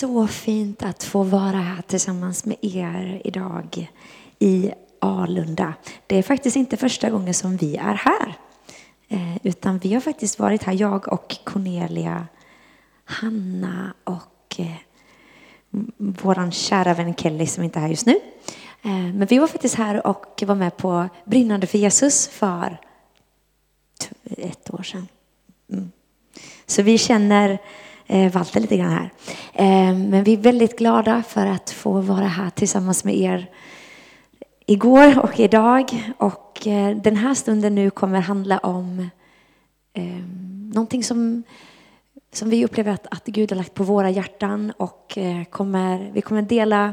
så fint att få vara här tillsammans med er idag i Alunda. Det är faktiskt inte första gången som vi är här. Eh, utan vi har faktiskt varit här, jag och Cornelia, Hanna och eh, vår kära vän Kelly som inte är här just nu. Eh, men vi var faktiskt här och var med på Brinnande för Jesus för ett år sedan. Mm. Så vi känner eh, Walter lite grann här. Eh, men vi är väldigt glada för att få vara här tillsammans med er igår och idag. Och eh, den här stunden nu kommer handla om eh, någonting som, som vi upplever att, att Gud har lagt på våra hjärtan och eh, kommer, vi kommer dela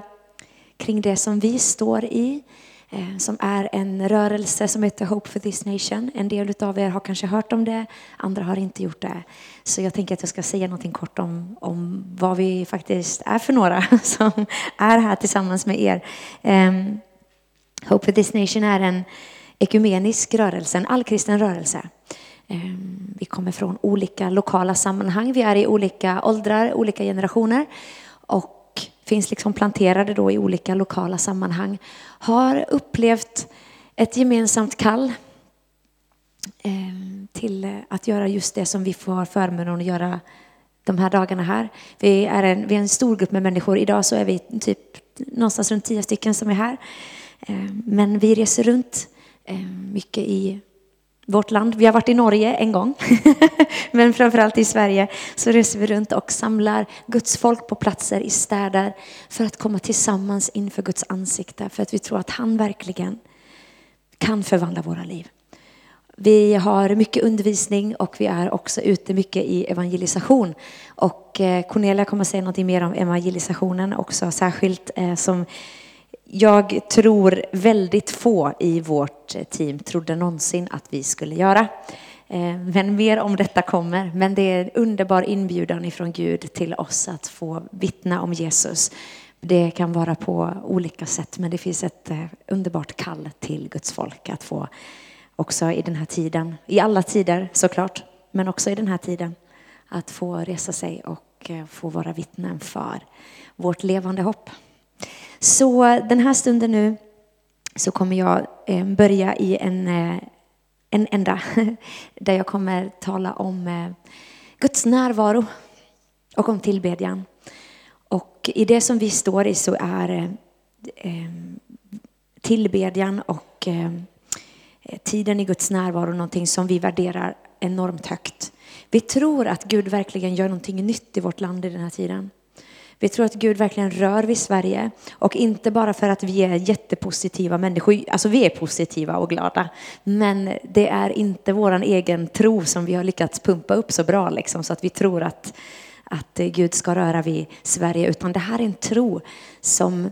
kring det som vi står i Eh, som är en rörelse som heter Hope for this nation. En del av er har kanske hört om det, andra har inte gjort det. Så jag tänker att jag ska säga någonting kort om, om vad vi faktiskt är för några som är här tillsammans med er. Um, Hope for this nation är en ekumenisk rörelse, en allkristen rörelse. Um, vi kommer från olika lokala sammanhang, vi är i olika åldrar, olika generationer och finns liksom planterade då i olika lokala sammanhang. Har upplevt ett gemensamt kall ehm, till att göra just det som vi får förmånen att göra de här dagarna här. Vi är en, vi är en stor grupp med människor. Idag så är vi typ någonstans runt tio stycken som är här. Ehm, men vi reser runt ehm, mycket i vårt land. Vi har varit i Norge en gång, men framförallt i Sverige så reser vi runt och samlar Guds folk på platser i städer för att komma tillsammans inför Guds ansikte. För att vi tror att han verkligen kan förvandla våra liv. Vi har mycket undervisning och vi är också ute mycket i evangelisation. Och eh, Cornelia kommer att säga något mer om evangelisationen också särskilt eh, som jag tror väldigt få i vårt team trodde någonsin att vi skulle göra. Eh, men mer om detta kommer. Men det är en underbar inbjudan ifrån Gud till oss att få vittna om Jesus. Det kan vara på olika sätt, men det finns ett eh, underbart kall till Guds folk att få också i den här tiden, i alla tider såklart, men också i den här tiden, att få resa sig och eh, få vara vittnen för vårt levande hopp. Så den här stunden nu så kommer jag eh, börja i en, eh, en ända där jag kommer tala om eh, Guds närvaro och om tillbedjan. Och i det som vi står i så är tillbedjan och tiden i Guds närvaro någonting som vi värderar enormt högt. Vi tror att Gud verkligen gör någonting nytt i vårt land i den här tiden. Vi tror att Gud verkligen rör vid Sverige och inte bara för att vi är jättepositiva människor. Alltså vi är positiva och glada, men det är inte vår egen tro som vi har lyckats pumpa upp så bra liksom, så att vi tror att, att Gud ska röra vid Sverige, utan det här är en tro som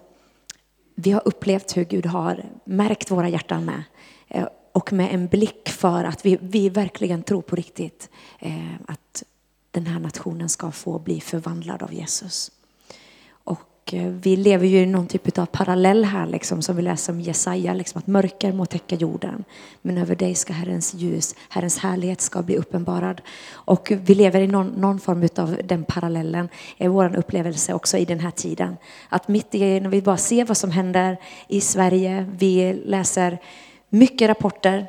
vi har upplevt hur Gud har märkt våra hjärtan med eh, och med en blick för att vi, vi verkligen tror på riktigt eh, att den här nationen ska få bli förvandlad av Jesus. Och eh, vi lever ju i någon typ av parallell här, liksom, som vi läser om Jesaja, liksom, att mörker må täcka jorden. Men över dig ska Herrens ljus, Herrens härlighet ska bli uppenbarad. Och vi lever i någon, någon form av den parallellen, är vår upplevelse också i den här tiden. Att mitt i, när vi bara ser vad som händer i Sverige, vi läser mycket rapporter.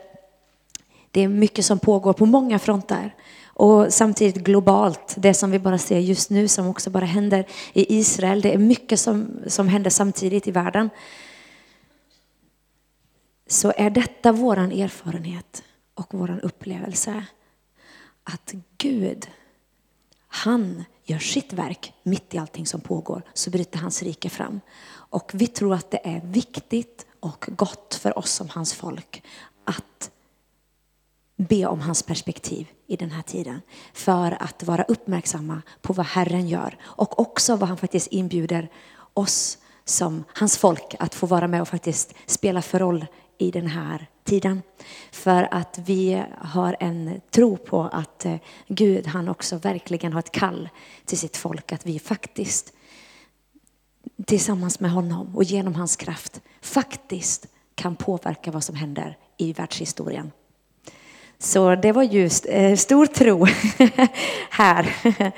Det är mycket som pågår på många fronter. Och samtidigt globalt, det som vi bara ser just nu som också bara händer i Israel. Det är mycket som, som händer samtidigt i världen. Så är detta vår erfarenhet och vår upplevelse. Att Gud, han gör sitt verk mitt i allting som pågår. Så bryter hans rike fram. Och vi tror att det är viktigt och gott för oss som hans folk att be om hans perspektiv i den här tiden. För att vara uppmärksamma på vad Herren gör och också vad han faktiskt inbjuder oss som hans folk att få vara med och faktiskt spela för roll i den här tiden. För att vi har en tro på att eh, Gud, han också verkligen har ett kall till sitt folk att vi faktiskt tillsammans med honom och genom hans kraft faktiskt kan påverka vad som händer i världshistorien. Så det var just eh, stor tro här.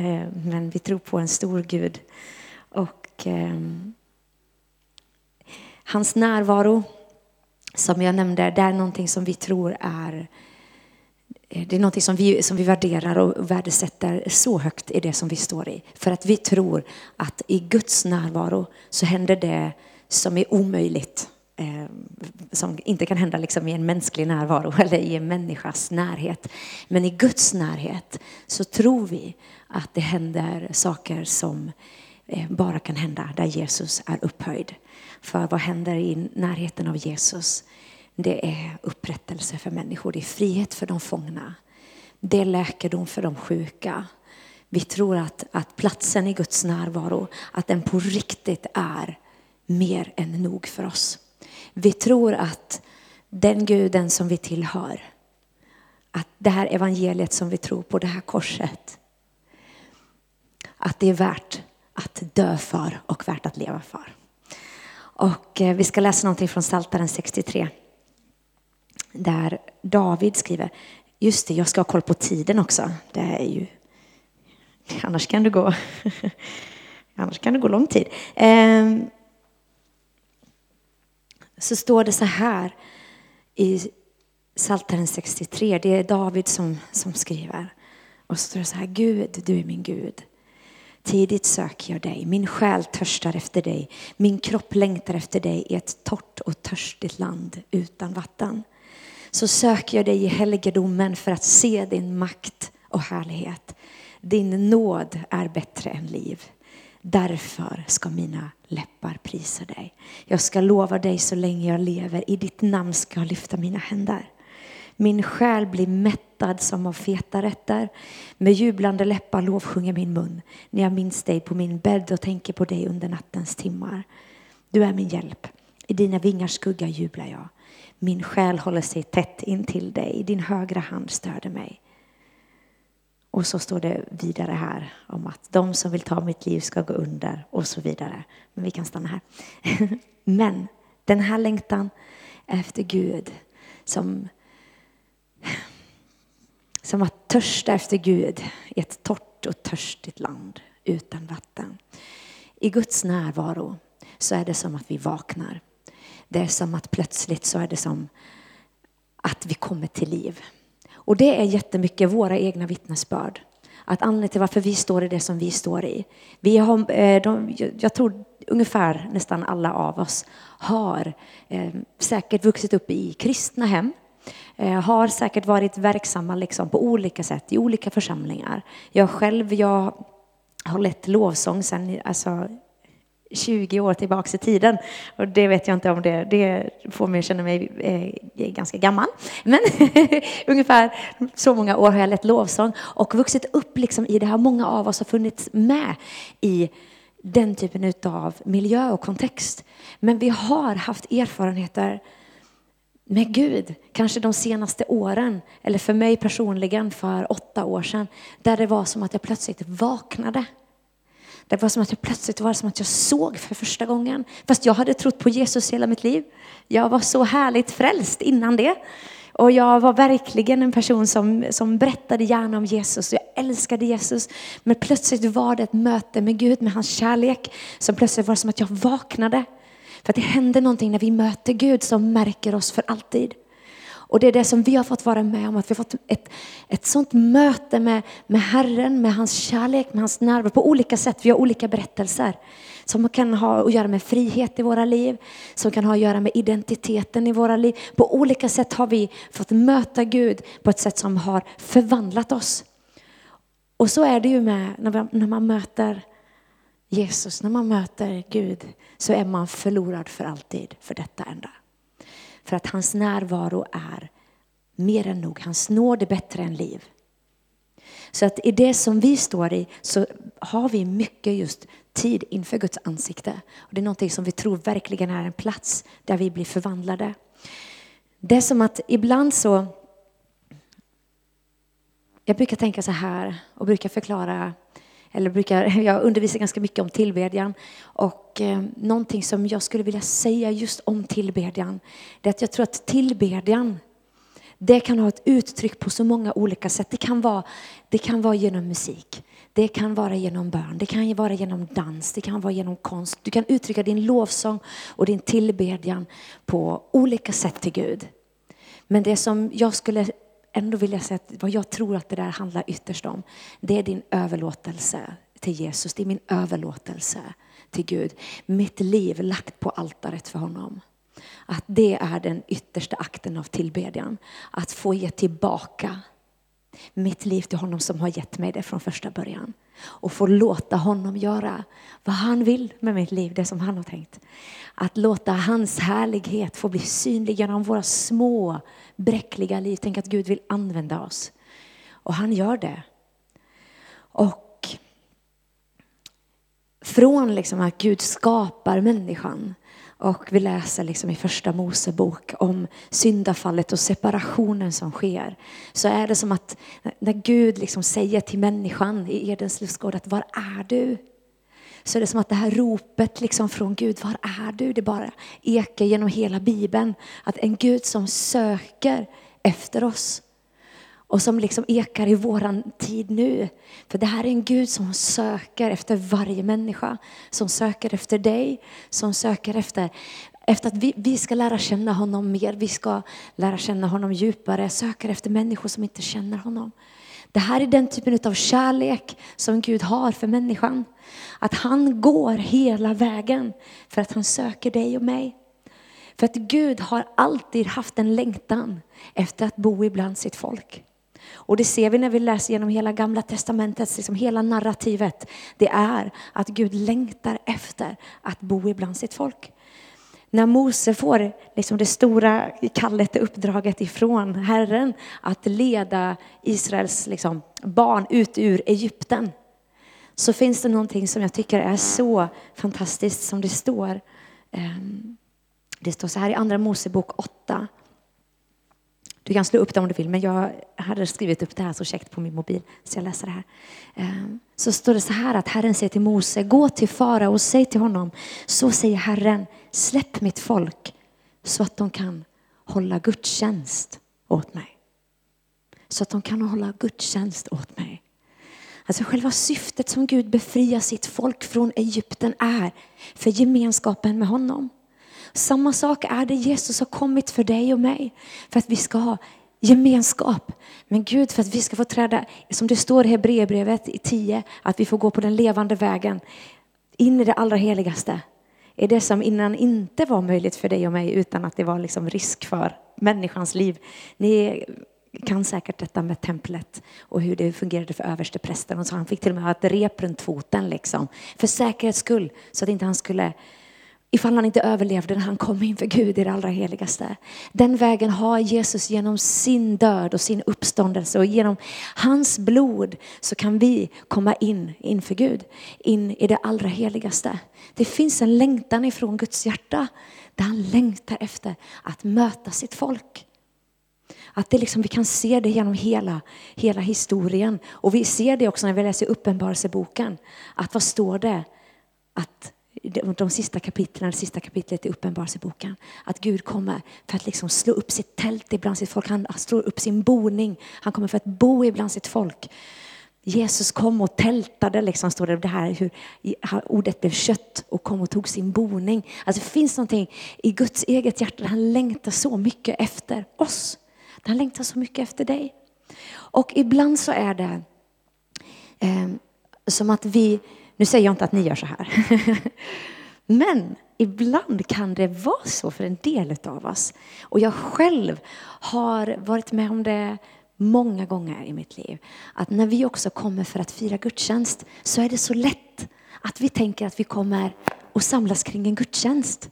Eh, men vi tror på en stor Gud. Och ehm, hans närvaro, som jag nämnde, det är någonting som vi tror är eh, det är någonting som vi, som vi värderar och värdesätter så högt i det som vi står i. För att vi tror att i Guds närvaro så händer det som är omöjligt. Eh, som inte kan hända liksom i en mänsklig närvaro eller i en människas närhet. Men i Guds närhet så tror vi att det händer saker som eh, bara kan hända där Jesus är upphöjd. För vad händer i närheten av Jesus? Det är upprättelse för människor, det är frihet för de fångna. Det är läkedom för de sjuka. Vi tror att, att platsen i Guds närvaro, att den på riktigt är mer än nog för oss. Vi tror att den guden som vi tillhör, att det här evangeliet som vi tror på, det här korset, att det är värt att dö för och värt att leva för. Och eh, vi ska läsa någonting från Psaltaren 63. Där David skriver, just det, jag ska ha koll på tiden också. Det är ju, annars kan det gå, annars kan det gå lång tid. Ehm, så står det så här i Psaltaren 63. Det är David som, som skriver. Och så står det så här, Gud, du är min Gud. Tidigt söker jag dig, min själ törstar efter dig, min kropp längtar efter dig i ett torrt och törstigt land utan vatten. Så söker jag dig i helgedomen för att se din makt och härlighet. Din nåd är bättre än liv. Därför ska mina läppar prisa dig. Jag ska lova dig så länge jag lever. I ditt namn ska jag lyfta mina händer. Min själ blir mättad som av feta rätter. Med jublande läppar lovsjunger min mun när jag minns dig på min bädd och tänker på dig under nattens timmar. Du är min hjälp. I dina vingars skugga jublar jag. Min själ håller sig tätt intill dig. Din högra hand stöder mig. Och så står det vidare här om att de som vill ta mitt liv ska gå under och så vidare. Men vi kan stanna här. Men den här längtan efter Gud som, som att törsta efter Gud i ett torrt och törstigt land utan vatten. I Guds närvaro så är det som att vi vaknar. Det är som att plötsligt så är det som att vi kommer till liv. Och det är jättemycket våra egna vittnesbörd. Att anledningen till varför vi står i det som vi står i. Vi har, eh, de, jag tror ungefär nästan alla av oss har eh, säkert vuxit upp i kristna hem. Eh, har säkert varit verksamma liksom på olika sätt i olika församlingar. Jag själv, jag har lett lovsång sen alltså, 20 år tillbaka i tiden. Och det vet jag inte om det, det får mig att känna mig eh, ganska gammal. Men ungefär så många år har jag lett lovsång och vuxit upp liksom i det här. Många av oss har funnits med i den typen av miljö och kontext. Men vi har haft erfarenheter med Gud, kanske de senaste åren, eller för mig personligen för åtta år sedan, där det var som att jag plötsligt vaknade. Det var som att jag plötsligt var som att jag såg för första gången. Fast jag hade trott på Jesus hela mitt liv. Jag var så härligt frälst innan det. Och jag var verkligen en person som, som berättade gärna om Jesus. Jag älskade Jesus. Men plötsligt var det ett möte med Gud, med hans kärlek. Som plötsligt var som att jag vaknade. För att det händer någonting när vi möter Gud som märker oss för alltid. Och det är det som vi har fått vara med om, att vi har fått ett, ett sånt möte med, med Herren, med hans kärlek, med hans närvaro på olika sätt. Vi har olika berättelser som kan ha att göra med frihet i våra liv, som kan ha att göra med identiteten i våra liv. På olika sätt har vi fått möta Gud på ett sätt som har förvandlat oss. Och så är det ju med när man möter Jesus, när man möter Gud så är man förlorad för alltid för detta enda. För att hans närvaro är mer än nog. Hans nåd är bättre än liv. Så att i det som vi står i så har vi mycket just tid inför Guds ansikte. Och det är någonting som vi tror verkligen är en plats där vi blir förvandlade. Det är som att ibland så... Jag brukar tänka så här och brukar förklara eller brukar, jag undervisar ganska mycket om tillbedjan. Och eh, någonting som jag skulle vilja säga just om tillbedjan, det är att jag tror att tillbedjan, det kan ha ett uttryck på så många olika sätt. Det kan vara, det kan vara genom musik. Det kan vara genom bön, det kan vara genom dans, det kan vara genom konst. Du kan uttrycka din lovsång och din tillbedjan på olika sätt till Gud. Men det som jag skulle ändå vill jag säga, att vad jag tror att det där handlar ytterst om, det är din överlåtelse till Jesus. Det är min överlåtelse till Gud. Mitt liv lagt på altaret för honom. Att det är den yttersta akten av tillbedjan. Att få ge tillbaka mitt liv till honom som har gett mig det från första början. Och få låta honom göra vad han vill med mitt liv, det som han har tänkt. Att låta hans härlighet få bli synlig genom våra små bräckliga liv. Tänk att Gud vill använda oss. Och han gör det. Och från liksom att Gud skapar människan och vi läser liksom i första Mosebok om syndafallet och separationen som sker. Så är det som att när Gud liksom säger till människan i Edens lustgård att var är du? Så är det som att det här ropet liksom från Gud, var är du? Det bara ekar genom hela Bibeln. Att en Gud som söker efter oss och som liksom ekar i våran tid nu. För det här är en Gud som söker efter varje människa, som söker efter dig, som söker efter, efter att vi, vi ska lära känna honom mer, vi ska lära känna honom djupare, söker efter människor som inte känner honom. Det här är den typen av kärlek som Gud har för människan. Att han går hela vägen för att han söker dig och mig. För att Gud har alltid haft en längtan efter att bo ibland sitt folk. Och det ser vi när vi läser genom hela gamla testamentet, liksom hela narrativet. Det är att Gud längtar efter att bo ibland sitt folk. När Mose får liksom det stora kallet, uppdraget ifrån Herren att leda Israels liksom barn ut ur Egypten. Så finns det någonting som jag tycker är så fantastiskt som det står. Ehm, det står så här i Andra Mosebok 8, du kan slå upp det om du vill, men jag hade skrivit upp det här så käckt på min mobil, så jag läser det här. Eh, så står det så här att Herren säger till Mose, gå till fara och säg till honom, så säger Herren, släpp mitt folk så att de kan hålla gudstjänst åt mig. Så att de kan hålla gudstjänst åt mig. Alltså själva syftet som Gud befriar sitt folk från Egypten är för gemenskapen med honom. Samma sak är det Jesus har kommit för dig och mig. För att vi ska ha gemenskap med Gud, för att vi ska få träda, som det står i Hebreerbrevet i 10, att vi får gå på den levande vägen in i det allra heligaste. Är det som innan inte var möjligt för dig och mig utan att det var liksom risk för människans liv. Ni kan säkert detta med templet och hur det fungerade för översteprästen. Och så han fick till och med ha ett rep runt foten liksom, för säkerhets skull så att inte han skulle ifall han inte överlevde när han kom inför Gud i det allra heligaste. Den vägen har Jesus genom sin död och sin uppståndelse och genom hans blod så kan vi komma in inför Gud, in i det allra heligaste. Det finns en längtan ifrån Guds hjärta där han längtar efter att möta sitt folk. Att det liksom, vi kan se det genom hela, hela historien. Och vi ser det också när vi läser Uppenbarelseboken. Att vad står det? Att de sista kapitlen, det sista kapitlet i Uppenbarelseboken. Att Gud kommer för att liksom slå upp sitt tält ibland sitt folk. Han slår upp sin boning. Han kommer för att bo ibland sitt folk. Jesus kom och tältade, liksom, står det, det här hur ordet blev kött och kom och tog sin boning. Alltså det finns någonting i Guds eget hjärta där han längtar så mycket efter oss. Där Han längtar så mycket efter dig. Och ibland så är det eh, som att vi nu säger jag inte att ni gör så här. Men ibland kan det vara så för en del av oss. Och jag själv har varit med om det många gånger i mitt liv. Att när vi också kommer för att fira gudstjänst så är det så lätt att vi tänker att vi kommer och samlas kring en gudstjänst.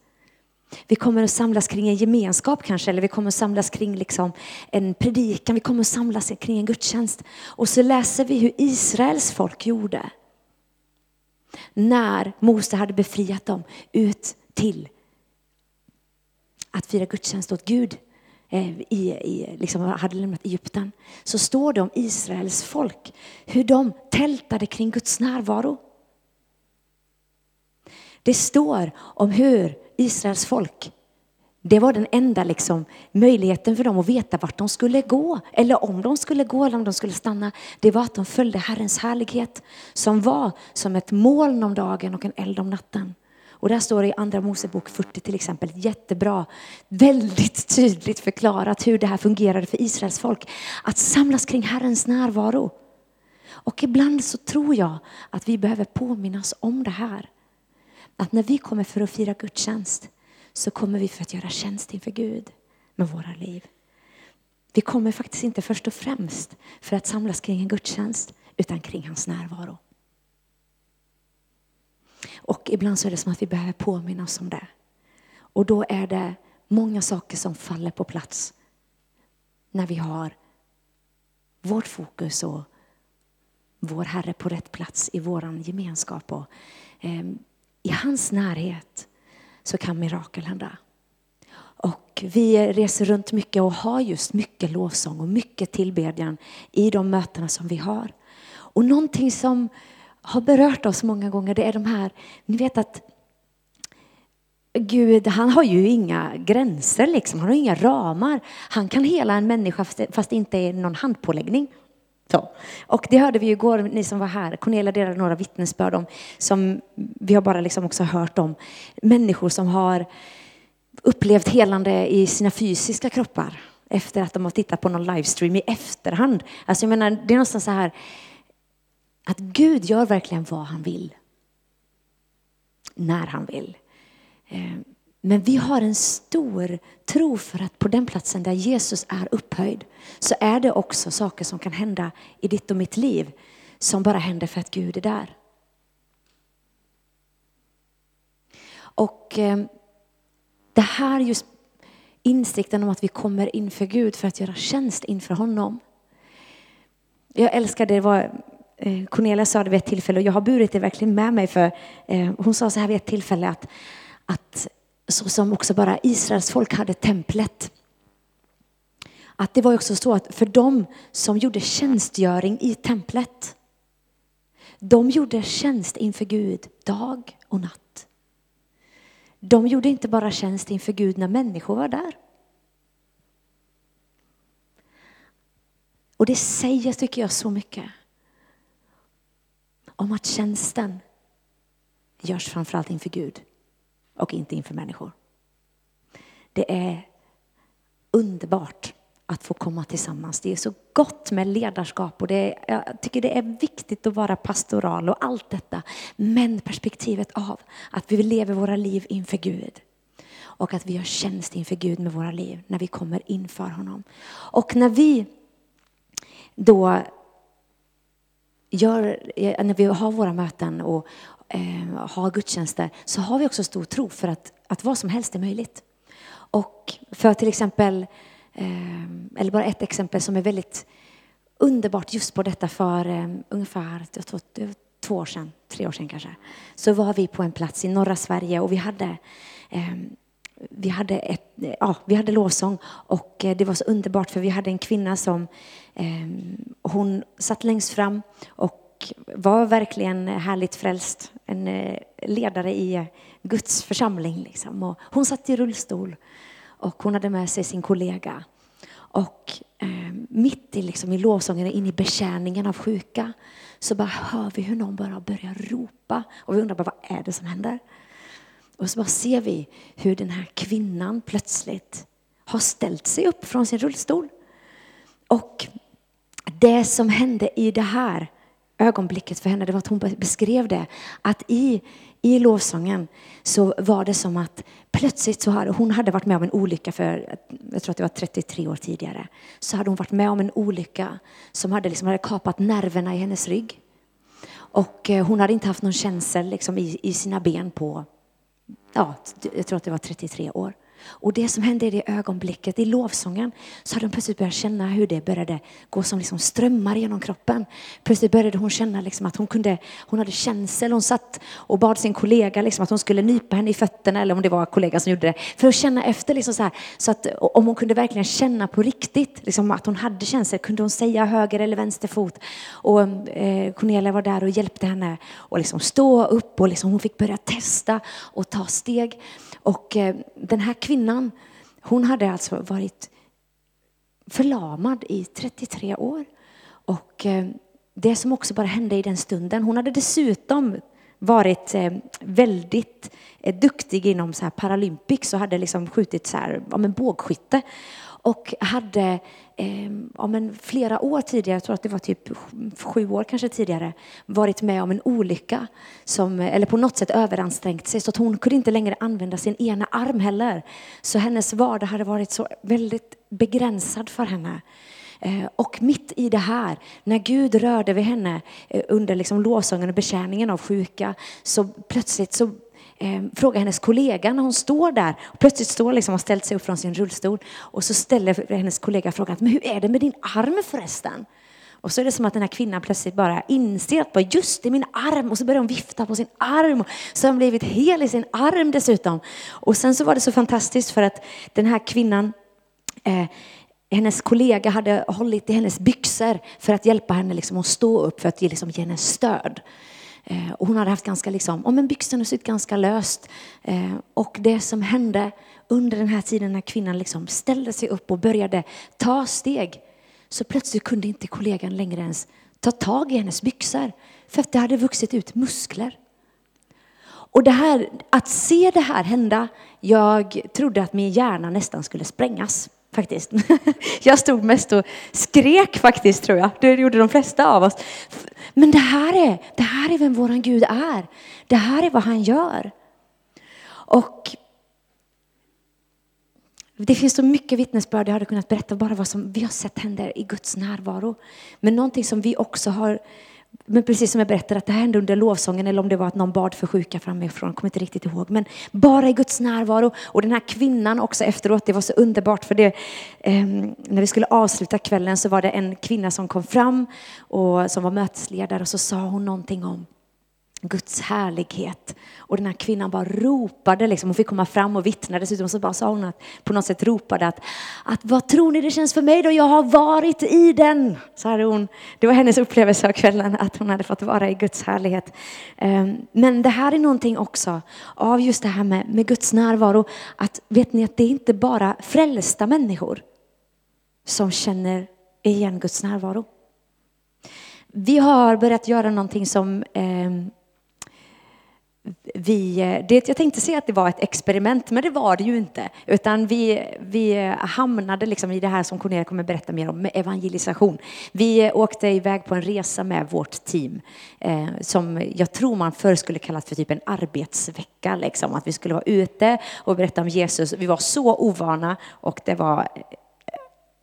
Vi kommer att samlas kring en gemenskap kanske, eller vi kommer att samlas kring liksom en predikan, vi kommer att samlas kring en gudstjänst. Och så läser vi hur Israels folk gjorde när Mose hade befriat dem ut till att fira gudstjänst åt Gud eh, i, i, liksom hade lämnat Egypten, så står det om Israels folk, hur de tältade kring Guds närvaro. Det står om hur Israels folk det var den enda liksom, möjligheten för dem att veta vart de skulle gå. Eller om de skulle gå eller om de skulle stanna. Det var att de följde Herrens härlighet som var som ett moln om dagen och en eld om natten. Och där står det i Andra Mosebok 40 till exempel, jättebra, väldigt tydligt förklarat hur det här fungerade för Israels folk. Att samlas kring Herrens närvaro. Och ibland så tror jag att vi behöver påminnas om det här. Att när vi kommer för att fira gudstjänst så kommer vi för att göra tjänst inför Gud med våra liv. Vi kommer faktiskt inte först och främst för att samlas kring en gudstjänst utan kring hans närvaro. Och ibland så är det som att vi behöver påminna oss om det. Och då är det många saker som faller på plats när vi har vårt fokus och vår Herre på rätt plats i vår gemenskap. Och, eh, I hans närhet så kan mirakel hända. Och vi reser runt mycket och har just mycket lovsång och mycket tillbedjan i de mötena som vi har. Och någonting som har berört oss många gånger det är de här, ni vet att Gud, han har ju inga gränser liksom, han har inga ramar. Han kan hela en människa fast det inte är någon handpåläggning. Så. Och det hörde vi igår, ni som var här. Cornelia delade några vittnesbörd om, som vi har bara liksom också hört om. Människor som har upplevt helande i sina fysiska kroppar efter att de har tittat på någon livestream i efterhand. Alltså jag menar, det är någonstans så här att Gud gör verkligen vad han vill. När han vill. Ehm, men vi har en stor tro för att på den platsen där Jesus är upphöjd så är det också saker som kan hända i ditt och mitt liv som bara händer för att Gud är där. Och eh, det här just insikten om att vi kommer inför Gud för att göra tjänst inför honom. Jag älskar det, var eh, Cornelia sa det vid ett tillfälle och jag har burit det verkligen med mig för eh, hon sa så här vid ett tillfälle att, att så som också bara Israels folk hade templet. Att det var också så att för dem som gjorde tjänstgöring i templet, de gjorde tjänst inför Gud dag och natt. De gjorde inte bara tjänst inför Gud när människor var där. Och det säger, tycker jag, så mycket om att tjänsten görs framförallt inför Gud och inte inför människor. Det är underbart att få komma tillsammans. Det är så gott med ledarskap och det är, jag tycker det är viktigt att vara pastoral och allt detta. Men perspektivet av att vi lever våra liv inför Gud och att vi gör tjänst inför Gud med våra liv när vi kommer inför honom. Och när vi då gör, när vi har våra möten och, eh, har gudstjänster så har vi också stor tro för att, att vad som helst är möjligt. Och för till exempel, eh, eller bara ett exempel som är väldigt underbart just på detta för eh, ungefär två, två år sedan, tre år sedan kanske, så var vi på en plats i norra Sverige och vi hade eh, vi hade, ett, ja, vi hade lovsång och eh, det var så underbart för vi hade en kvinna som eh, hon satt längst fram och var verkligen härligt frälst. En eh, ledare i Guds församling. Liksom. Och hon satt i rullstol och hon hade med sig sin kollega. Och eh, mitt i, liksom, i lovsången, in i betjäningen av sjuka, så bara hör vi hur någon bara börjar ropa. Och vi undrar bara, vad är det som händer? Och så bara ser vi hur den här kvinnan plötsligt har ställt sig upp från sin rullstol. Och det som hände i det här ögonblicket för henne, det var att hon beskrev det. Att i, i lovsången så var det som att plötsligt så hade hon hade varit med om en olycka för, jag tror att det var 33 år tidigare. Så hade hon varit med om en olycka som hade, liksom, hade kapat nerverna i hennes rygg. Och eh, hon hade inte haft någon känsel liksom, i, i sina ben på, ja, jag tror att det var 33 år. Och det som hände i det ögonblicket, i lovsången, så hade hon plötsligt börjat känna hur det började gå som liksom strömmar genom kroppen. Plötsligt började hon känna liksom att hon, kunde, hon hade känsel. Hon satt och bad sin kollega liksom att hon skulle nypa henne i fötterna, eller om det var kollegan som gjorde det, för att känna efter. Liksom så, här, så att om hon kunde verkligen känna på riktigt liksom att hon hade känsel, kunde hon säga höger eller vänster fot. Och eh, Cornelia var där och hjälpte henne att liksom stå upp och liksom hon fick börja testa och ta steg. Och eh, den här kvinnan hon hade alltså varit förlamad i 33 år. Och eh, det som också bara hände i den stunden, hon hade dessutom varit eh, väldigt duktig inom så här Paralympics och hade liksom skjutit så här, ja, men bågskytte och hade eh, ja, men flera år tidigare, jag tror att det var typ sju år kanske tidigare, varit med om en olycka som, eller på något sätt överansträngt sig så att hon kunde inte längre använda sin ena arm heller. Så hennes vardag hade varit så väldigt begränsad för henne. Eh, och mitt i det här, när Gud rörde vid henne eh, under liksom lovsången och betjäningen av sjuka, så plötsligt så eh, frågar hennes kollega när hon står där, och plötsligt står liksom och ställt sig upp från sin rullstol och så ställer hennes kollega frågan, men hur är det med din arm förresten? Och så är det som att den här kvinnan plötsligt bara inser att bara, just det, min arm. Och så börjar hon vifta på sin arm. Så har hon blivit hel i sin arm dessutom. Och sen så var det så fantastiskt för att den här kvinnan eh, hennes kollega hade hållit i hennes byxor för att hjälpa henne liksom att stå upp för att ge, liksom, ge henne stöd. Eh, och hon hade haft ganska, liksom, oh, en byxorna sitt ganska löst. Eh, och det som hände under den här tiden när kvinnan liksom ställde sig upp och började ta steg, så plötsligt kunde inte kollegan längre ens ta tag i hennes byxor, för att det hade vuxit ut muskler. Och det här, att se det här hända, jag trodde att min hjärna nästan skulle sprängas faktiskt. Jag stod mest och skrek faktiskt tror jag. Det gjorde de flesta av oss. Men det här är, det här är vem våran Gud är. Det här är vad han gör. Och det finns så mycket vittnesbörd jag hade kunnat berätta bara vad som vi har sett händer i Guds närvaro. Men någonting som vi också har men precis som jag berättade att det här hände under lovsången eller om det var att någon bad för sjuka framifrån, jag kommer inte riktigt ihåg. Men bara i Guds närvaro. Och den här kvinnan också efteråt, det var så underbart för det. Eh, när vi skulle avsluta kvällen så var det en kvinna som kom fram och som var mötesledare och så sa hon någonting om Guds härlighet. Och den här kvinnan bara ropade, liksom, hon fick komma fram och vittna. Dessutom så bara sa hon att på något sätt ropade att, att vad tror ni det känns för mig då jag har varit i den? Så hade hon, det var hennes upplevelse av kvällen att hon hade fått vara i Guds härlighet. Ehm, men det här är någonting också av just det här med, med Guds närvaro. Att vet ni att det är inte bara frälsta människor som känner igen Guds närvaro. Vi har börjat göra någonting som eh, vi, eh, det, jag tänkte säga att det var ett experiment, men det var det ju inte. Utan vi, vi hamnade liksom i det här som Cornelia kommer berätta mer om, med evangelisation. Vi eh, åkte iväg på en resa med vårt team, eh, som jag tror man förr skulle kallat för typ en arbetsvecka. Liksom. Att vi skulle vara ute och berätta om Jesus. Vi var så ovana och det var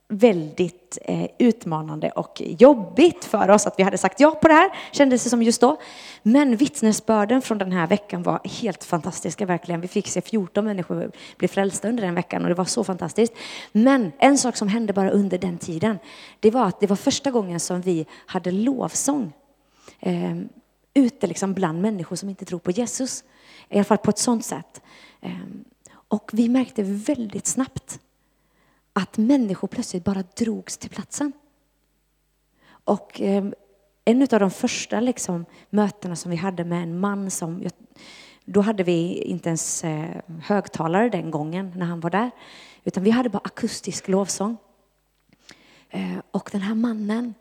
väldigt eh, utmanande och jobbigt för oss att vi hade sagt ja på det här, kändes det som just då. Men vittnesbörden från den här veckan var helt fantastiska, verkligen. Vi fick se 14 människor bli frälsta under den veckan och det var så fantastiskt. Men en sak som hände bara under den tiden, det var att det var första gången som vi hade lovsång eh, ute liksom bland människor som inte tror på Jesus. I alla fall på ett sånt sätt. Eh, och vi märkte väldigt snabbt att människor plötsligt bara drogs till platsen. Och eh, en av de första liksom, mötena som vi hade med en man som, då hade vi inte ens eh, högtalare den gången när han var där, utan vi hade bara akustisk lovsång. Eh, och den här mannen,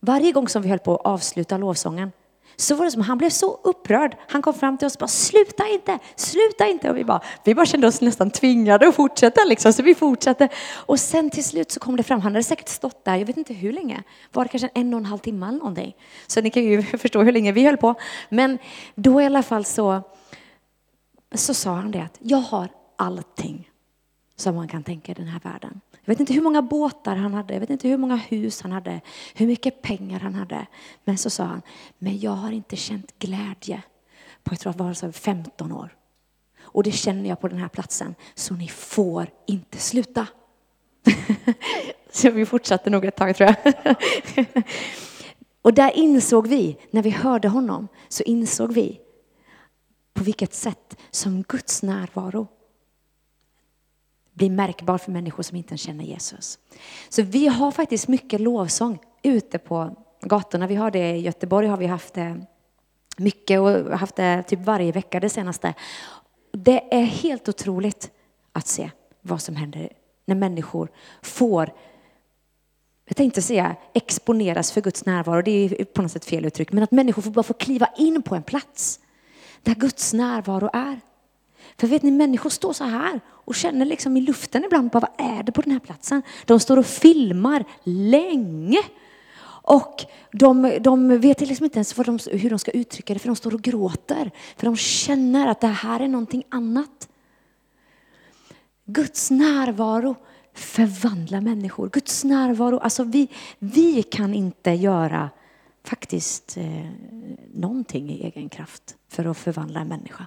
varje gång som vi höll på att avsluta lovsången så var det som han blev så upprörd. Han kom fram till oss och bara sluta inte, sluta inte. Och vi bara, vi bara kände oss nästan tvingade att fortsätta liksom, så vi fortsatte. Och sen till slut så kom det fram, han hade säkert stått där, jag vet inte hur länge, var det kanske en och en halv timme eller någonting. Så ni kan ju förstå hur länge vi höll på. Men då i alla fall så, så sa han det att jag har allting som man kan tänka i den här världen. Jag vet inte hur många båtar han hade, jag vet inte hur många hus han hade, hur mycket pengar han hade. Men så sa han, men jag har inte känt glädje på, jag tror det var så 15 år. Och det känner jag på den här platsen, så ni får inte sluta. så vi fortsatte nog ett tag tror jag. Och där insåg vi, när vi hörde honom, så insåg vi på vilket sätt som Guds närvaro bli märkbar för människor som inte känner Jesus. Så vi har faktiskt mycket lovsång ute på gatorna. Vi har det i Göteborg har vi haft det mycket och haft det typ varje vecka det senaste. Det är helt otroligt att se vad som händer när människor får jag tänkte säga exponeras för Guds närvaro, det är på något sätt fel uttryck, men att människor får bara få kliva in på en plats där Guds närvaro är. För vet ni, människor står så här och känner liksom i luften ibland bara vad är det på den här platsen? De står och filmar länge. Och de, de vet liksom inte ens de, hur de ska uttrycka det för de står och gråter. För de känner att det här är någonting annat. Guds närvaro förvandlar människor. Guds närvaro, alltså vi, vi kan inte göra faktiskt eh, någonting i egen kraft för att förvandla en människa.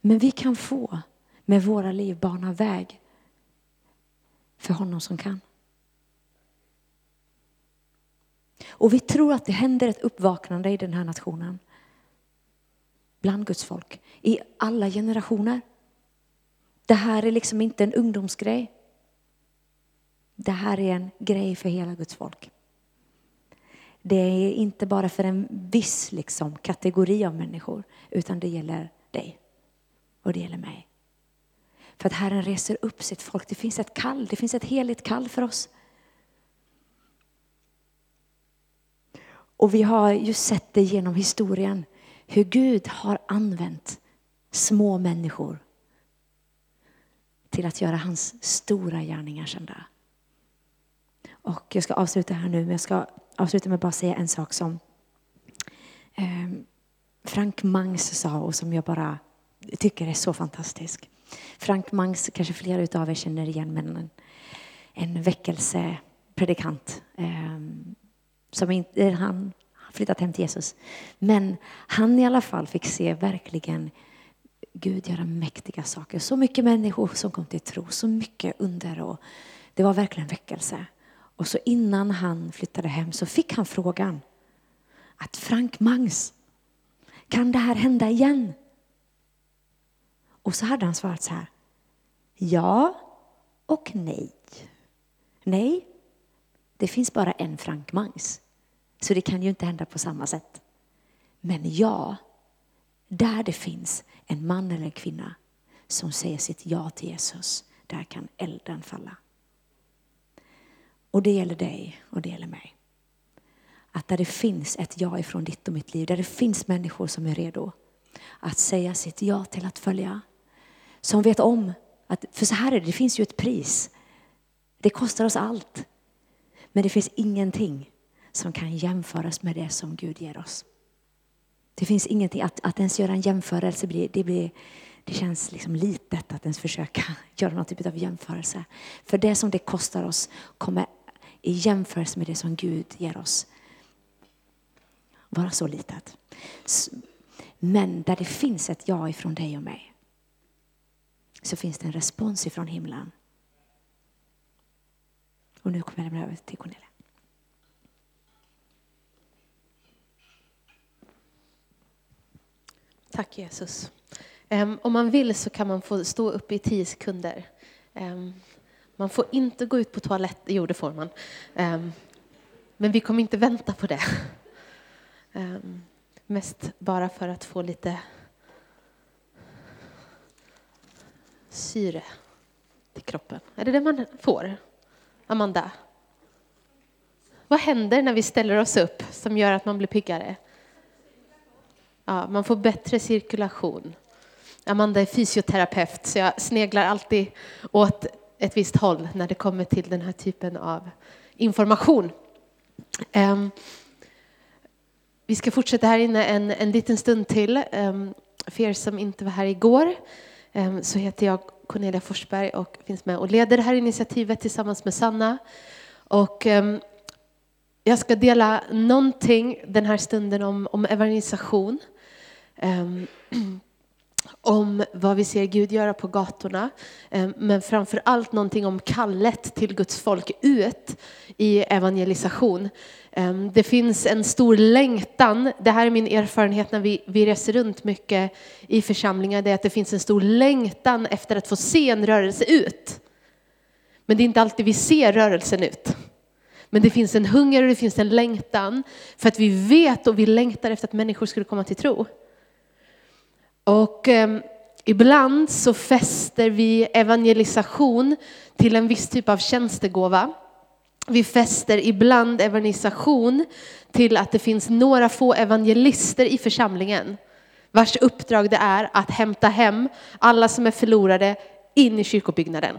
Men vi kan få med våra liv bana väg för honom som kan. Och vi tror att det händer ett uppvaknande i den här nationen. Bland Guds folk. I alla generationer. Det här är liksom inte en ungdomsgrej. Det här är en grej för hela Guds folk. Det är inte bara för en viss liksom, kategori av människor, utan det gäller dig och det gäller mig. För att Herren reser upp sitt folk. Det finns ett kall, det finns ett heligt kall för oss. Och vi har ju sett det genom historien, hur Gud har använt små människor till att göra hans stora gärningar kända. Och jag ska avsluta här nu, men jag ska avsluta med att bara säga en sak som ehm, Frank Mangs sa och som jag bara tycker är så fantastisk. Frank Mangs, kanske flera av er känner igen, men en, en väckelsepredikant. Ehm, eh, som inte, han har flyttat hem till Jesus. Men han i alla fall fick se verkligen Gud göra mäktiga saker. Så mycket människor som kom till tro, så mycket under och det var verkligen väckelse. Och så innan han flyttade hem så fick han frågan att Frank Mangs, kan det här hända igen? Och så hade han svarat så här. Ja och nej. Nej, det finns bara en Frank Mangs. Så det kan ju inte hända på samma sätt. Men ja, där det finns en man eller en kvinna som säger sitt ja till Jesus, där kan elden falla. Och det gäller dig och det gäller mig. Att där det finns ett ja ifrån ditt och mitt liv, där det finns människor som är redo att säga sitt ja till att följa. Som vet om att, för så här är det, det finns ju ett pris. Det kostar oss allt. Men det finns ingenting som kan jämföras med det som Gud ger oss. Det finns ingenting, att, att ens göra en jämförelse, det, blir, det känns liksom litet att ens försöka göra någon typ av jämförelse. För det som det kostar oss kommer i jämförelse med det som Gud ger oss vara så litet. Men där det finns ett ja ifrån dig och mig så finns det en respons ifrån himlen. Och nu kommer jag lämna över till Cornelia. Tack Jesus. Um, om man vill så kan man få stå upp i tio sekunder. Um, man får inte gå ut på toaletten, jo det får man. Um, men vi kommer inte vänta på det. mest bara för att få lite syre till kroppen. Är det det man får? Amanda? Vad händer när vi ställer oss upp som gör att man blir piggare? Ja, man får bättre cirkulation. Amanda är fysioterapeut så jag sneglar alltid åt ett visst håll när det kommer till den här typen av information. Um, vi ska fortsätta här inne en, en liten stund till. Um, för er som inte var här igår Ehm, så heter jag Cornelia Forsberg och finns med och leder det här initiativet tillsammans med Sanna. Och ehm, jag ska dela någonting den här stunden om, om evangelisation. Ehm, Om vad vi ser Gud göra på gatorna, eh, men framför allt någonting om kallet till Guds folk ut i evangelisation. Eh, det finns en stor längtan, det här är min erfarenhet när vi, vi reser runt mycket i församlingar, det är att det finns en stor längtan efter att få se en rörelse ut. Men det är inte alltid vi ser rörelsen ut. Men det finns en hunger och det finns en längtan för att vi vet och vi längtar efter att människor skulle komma till tro. Och eh, Ibland så fäster vi evangelisation till en viss typ av tjänstegåva. Vi fäster ibland evangelisation till att det finns några få evangelister i församlingen vars uppdrag det är att hämta hem alla som är förlorade in i kyrkobyggnaden.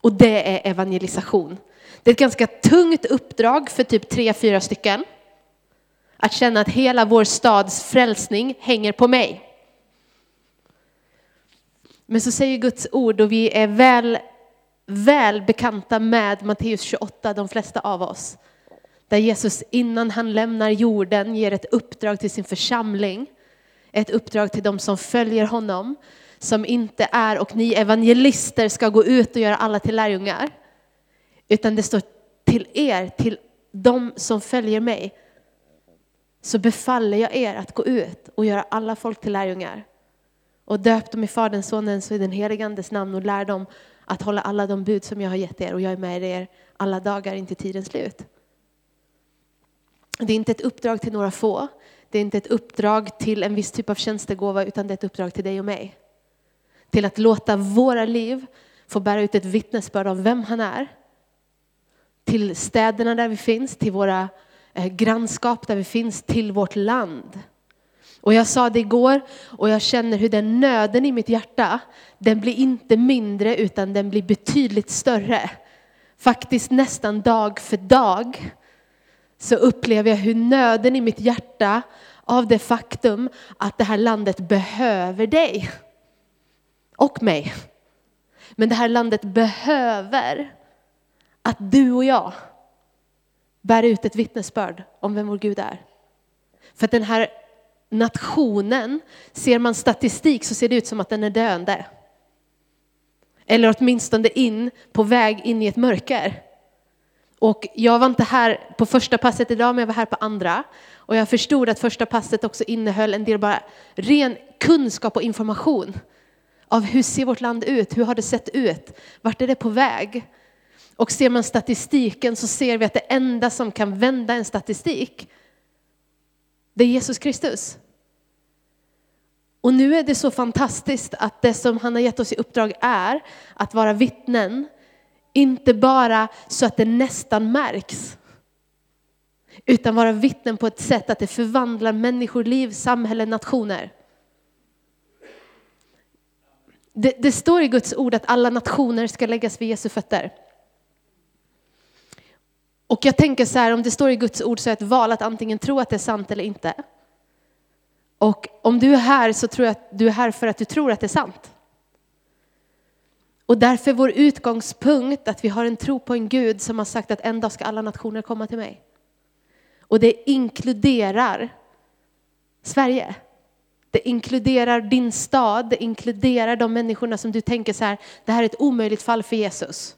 Och det är evangelisation. Det är ett ganska tungt uppdrag för typ tre, fyra stycken. Att känna att hela vår stads frälsning hänger på mig. Men så säger Guds ord och vi är väl, väl bekanta med Matteus 28, de flesta av oss. Där Jesus innan han lämnar jorden ger ett uppdrag till sin församling. Ett uppdrag till de som följer honom. Som inte är och ni evangelister ska gå ut och göra alla till lärjungar. Utan det står till er, till de som följer mig. Så befaller jag er att gå ut och göra alla folk till lärjungar. Och döp dem i Faderns, Sonens och i den helige Andes namn och lär dem att hålla alla de bud som jag har gett er och jag är med er alla dagar inte tidens slut. Det är inte ett uppdrag till några få. Det är inte ett uppdrag till en viss typ av tjänstegåva utan det är ett uppdrag till dig och mig. Till att låta våra liv få bära ut ett vittnesbörd om vem han är. Till städerna där vi finns, till våra eh, grannskap där vi finns, till vårt land. Och jag sa det igår och jag känner hur den nöden i mitt hjärta, den blir inte mindre utan den blir betydligt större. Faktiskt nästan dag för dag så upplever jag hur nöden i mitt hjärta av det faktum att det här landet behöver dig och mig. Men det här landet behöver att du och jag bär ut ett vittnesbörd om vem vår Gud är. För att den här nationen, ser man statistik så ser det ut som att den är döende. Eller åtminstone in, på väg in i ett mörker. Och jag var inte här på första passet idag, men jag var här på andra. Och jag förstod att första passet också innehöll en del bara ren kunskap och information av hur ser vårt land ut? Hur har det sett ut? Vart är det på väg? Och ser man statistiken så ser vi att det enda som kan vända en statistik, det är Jesus Kristus. Och nu är det så fantastiskt att det som han har gett oss i uppdrag är att vara vittnen inte bara så att det nästan märks, utan vara vittnen på ett sätt att det förvandlar människoliv, samhällen, nationer. Det, det, står i Guds ord att alla nationer ska läggas vid Jesu fötter. Och jag tänker så här, om det står i Guds ord så är det ett val att antingen tro att det är sant eller inte. Och om du är här så tror jag att du är här för att du tror att det är sant. Och därför är vår utgångspunkt att vi har en tro på en Gud som har sagt att en dag ska alla nationer komma till mig. Och det inkluderar Sverige. Det inkluderar din stad, det inkluderar de människorna som du tänker så här, det här är ett omöjligt fall för Jesus.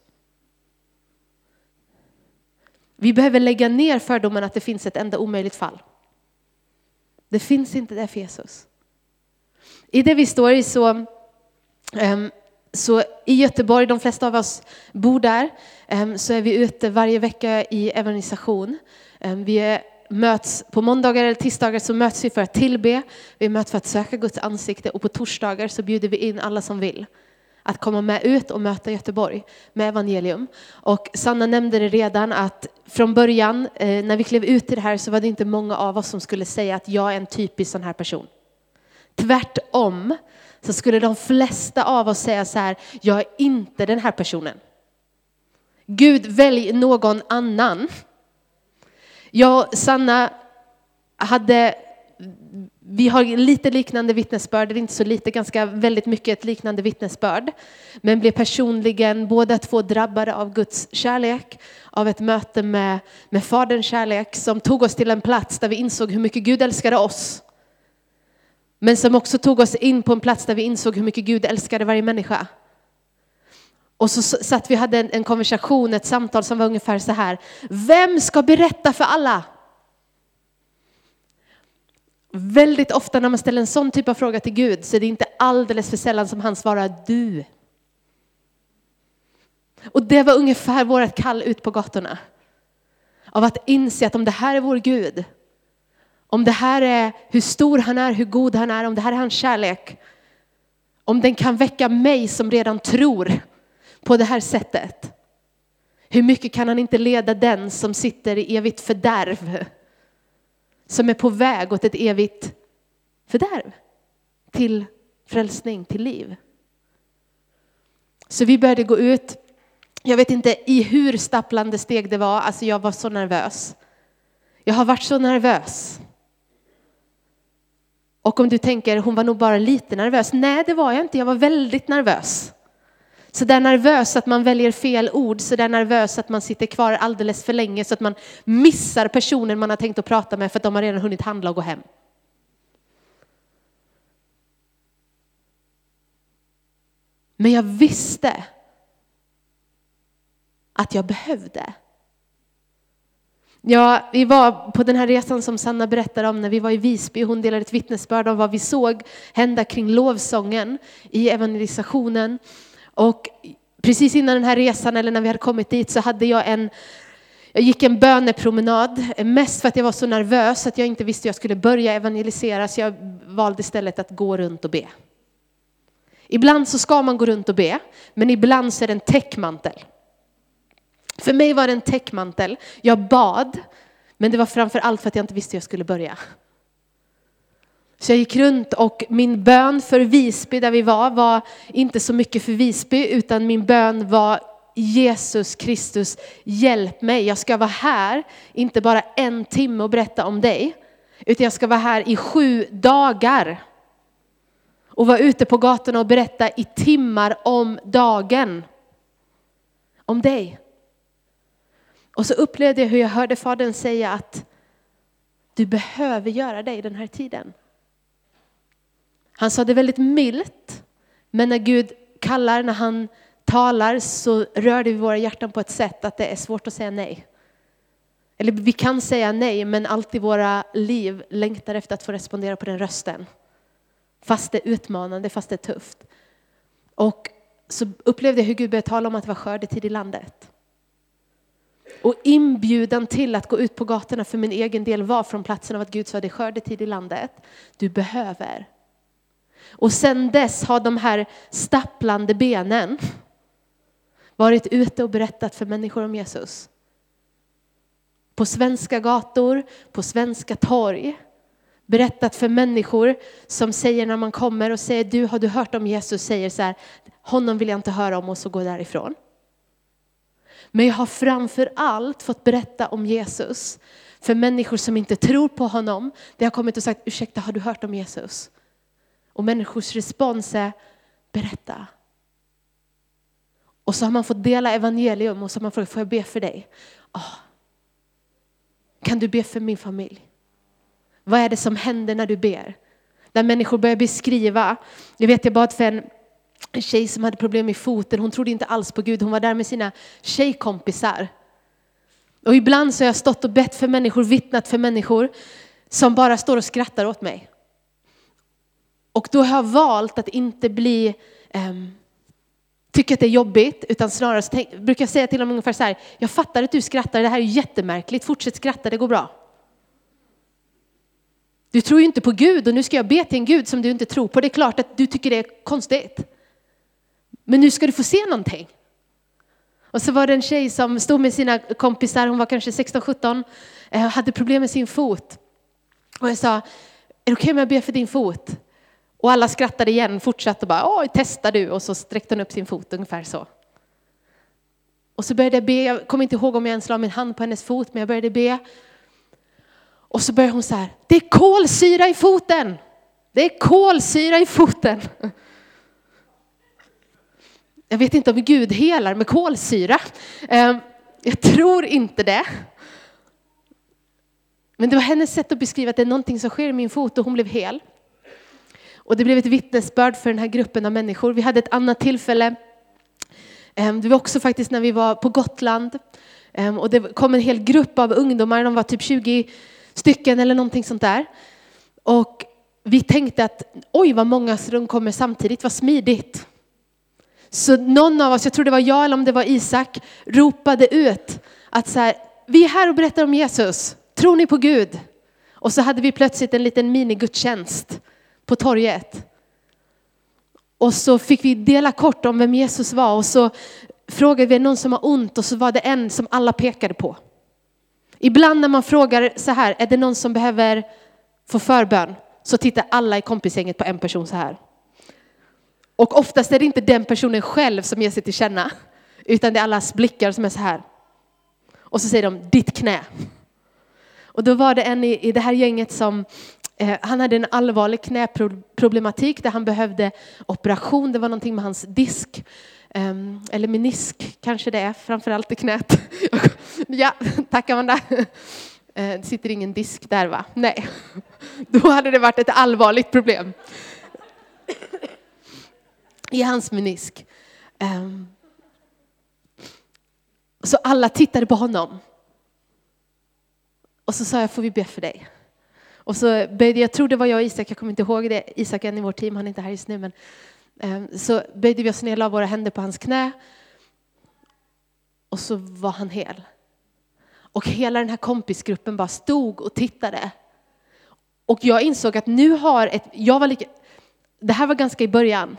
Vi behöver lägga ner fördomen att det finns ett enda omöjligt fall. Det finns inte det för Jesus. I det vi står i så ehm, så i Göteborg, de flesta av oss bor där, ehm, så är vi ute varje vecka i evangelisation. Ehm, vi är möts på måndagar eller tisdagar så möts vi för att tillbe, vi möts för att söka Guds ansikte och på torsdagar så bjuder vi in alla som vill att komma med ut och möta Göteborg med evangelium. Och Sanna nämnde det redan att från början eh, när vi klev ut i det här så var det inte många av oss som skulle säga att jag är en typisk sån här person. Tvärtom så skulle de flesta av oss säga så här, jag är inte den här personen. Gud, välj någon annan. Jag och Sanna hade, vi har lite liknande vittnesbörd, inte så lite, ganska väldigt mycket ett liknande vittnesbörd. Men blev personligen båda två drabbade av Guds kärlek, av ett möte med, med Faderns kärlek som tog oss till en plats där vi insåg hur mycket Gud älskade oss men som också tog oss in på en plats där vi insåg hur mycket Gud älskade varje människa. Och så satt vi och hade en, en konversation, ett samtal som var ungefär så här. Vem ska berätta för alla? Väldigt ofta när man ställer en sån typ av fråga till Gud så är det inte alldeles för sällan som han svarar du. Och det var ungefär vårt kall ut på gatorna. Av att inse att om det här är vår Gud om det här är hur stor han är, hur god han är, om det här är hans kärlek. om den kan väcka mig som redan tror på det här sättet, hur mycket kan han inte leda den som sitter i evigt fördärv? Som är på väg åt ett evigt fördärv till frälsning, till liv. Så vi började gå ut. Jag vet inte i hur stapplande steg det var, alltså jag var så nervös. Jag har varit så nervös. Och om du tänker, hon var nog bara lite nervös. Nej, det var jag inte. Jag var väldigt nervös. Så där nervös att man väljer fel ord, så där nervös att man sitter kvar alldeles för länge så att man missar personen man har tänkt att prata med för att de har redan hunnit handla och gå hem. Men jag visste att jag behövde. Ja, vi var på den här resan som Sanna berättade om när vi var i Visby. Hon delade ett vittnesbörd om vad vi såg hända kring lovsången i evangelisationen. Och precis innan den här resan, eller när vi hade kommit dit, så hade jag en jag gick en bönepromenad, mest för att jag var så nervös att jag inte visste hur jag skulle börja evangelisera, så jag valde istället att gå runt och be. Ibland så ska man gå runt och be, men ibland så är det en täckmantel. För mig var det en täckmantel. Jag bad, men det var framför allt för att jag inte visste hur jag skulle börja. Så jag gick runt och min bön för Visby där vi var, var inte så mycket för Visby, utan min bön var Jesus Kristus, hjälp mig. Jag ska vara här, inte bara en timme och berätta om dig, utan jag ska vara här i sju dagar och vara ute på gatorna och berätta i timmar om dagen. Om dig. Och så upplevde jag hur jag hörde Fadern säga att du behöver göra det i den här tiden. Han sa det väldigt milt, men när Gud kallar, när han talar så rör det vid våra hjärtan på ett sätt att det är svårt att säga nej. Eller vi kan säga nej, men alltid våra liv längtar efter att få respondera på den rösten. Fast det är utmanande, fast det är tufft. Och så upplevde jag hur Gud började tala om att det var skördetid i landet. Och inbjudan till att gå ut på gatorna för min egen del var från platsen av att Gud sa det är skördetid i landet. Du behöver. Och sen dess har de här stapplande benen varit ute och berättat för människor om Jesus. På svenska gator, på svenska torg berättat för människor som säger när man kommer och säger du har du hört om Jesus säger så här honom vill jag inte höra om och så går därifrån. Men jag har framför allt fått berätta om Jesus för människor som inte tror på honom. Det har kommit och sagt ursäkta har du hört om Jesus? Och människors respons är berätta. Och så har man fått dela evangelium och så har man frågat får jag be för dig? Oh. Kan du be för min familj? Vad är det som händer när du ber? När människor börjar beskriva. Jag vet jag bad för en en tjej som hade problem med foten. Hon trodde inte alls på Gud. Hon var där med sina tjejkompisar. Och ibland så har jag stått och bett för människor, vittnat för människor som bara står och skrattar åt mig. Och då har jag valt att inte bli, um, tycka att det är jobbigt, utan snarare tänk, brukar jag säga till dem ungefär så här, jag fattar att du skrattar, det här är jättemärkligt, fortsätt skratta, det går bra. Du tror ju inte på Gud och nu ska jag be till en Gud som du inte tror på. Det är klart att du tycker det är konstigt. Men nu ska du få se någonting. Och så var det en tjej som stod med sina kompisar, hon var kanske 16-17, eh, hade problem med sin fot. Och jag sa, är det okej okay om jag ber för din fot? Och alla skrattade igen, fortsatte och bara, oj, testa du. Och så sträckte hon upp sin fot ungefär så. Och så började jag be, jag kommer inte ihåg om jag ens la min hand på hennes fot, men jag började be. Och så började hon så här, det är kolsyra i foten! Det är kolsyra i foten! Jag vet inte om Gud helar med kolsyra. Ehm, jag tror inte det. Men det var hennes sätt att beskriva att det är någonting som sker i min fot och hon blev hel. Och det blev ett vittnesbörd för den här gruppen av människor. Vi hade ett annat tillfälle. Ehm, det var också faktiskt när vi var på Gotland. Ehm, och det kom en hel grupp av ungdomar, de var typ 20 stycken eller någonting sånt där. Och vi tänkte att oj vad många som kommer samtidigt, vad smidigt. Så någon av oss, jag tror det var jag eller om det var Isak, ropade ut att så här, vi är här och berättar om Jesus. Tror ni på Gud? Och så hade vi plötsligt en liten minigudstjänst på torget. Och så fick vi dela kort om vem Jesus var och så frågade vi någon som har ont och så var det en som alla pekade på. Ibland när man frågar så här, är det någon som behöver få förbön? Så tittar alla i kompisgänget på en person så här. Och oftast är det inte den personen själv som ger sig till känna, utan det är allas blickar som är så här. Och så säger de, ditt knä. Och då var det en i, i det här gänget som Eh, han hade en allvarlig knäproblematik där han behövde operation. Det var någonting med hans disk. Ehm, eller menisk kanske det är, framförallt i knät. ja, tack Amanda. Eh, det sitter ingen disk där va? Nej. Då hade det varit ett allvarligt problem. I hans menisk. Ehm. Så alla tittade på honom. Och så sa jag, får vi be för dig? Och så böjde, jag tror det var jag och Isak, jag kommer inte ihåg det, Isak är en i vårt team, han är inte här just nu, men ehm, så böjde vi oss ner, la våra händer på hans knä. Och så var han hel. Och hela den här kompisgruppen bara stod och tittade. Och jag insåg att nu har ett, jag var lika, det här var ganska i början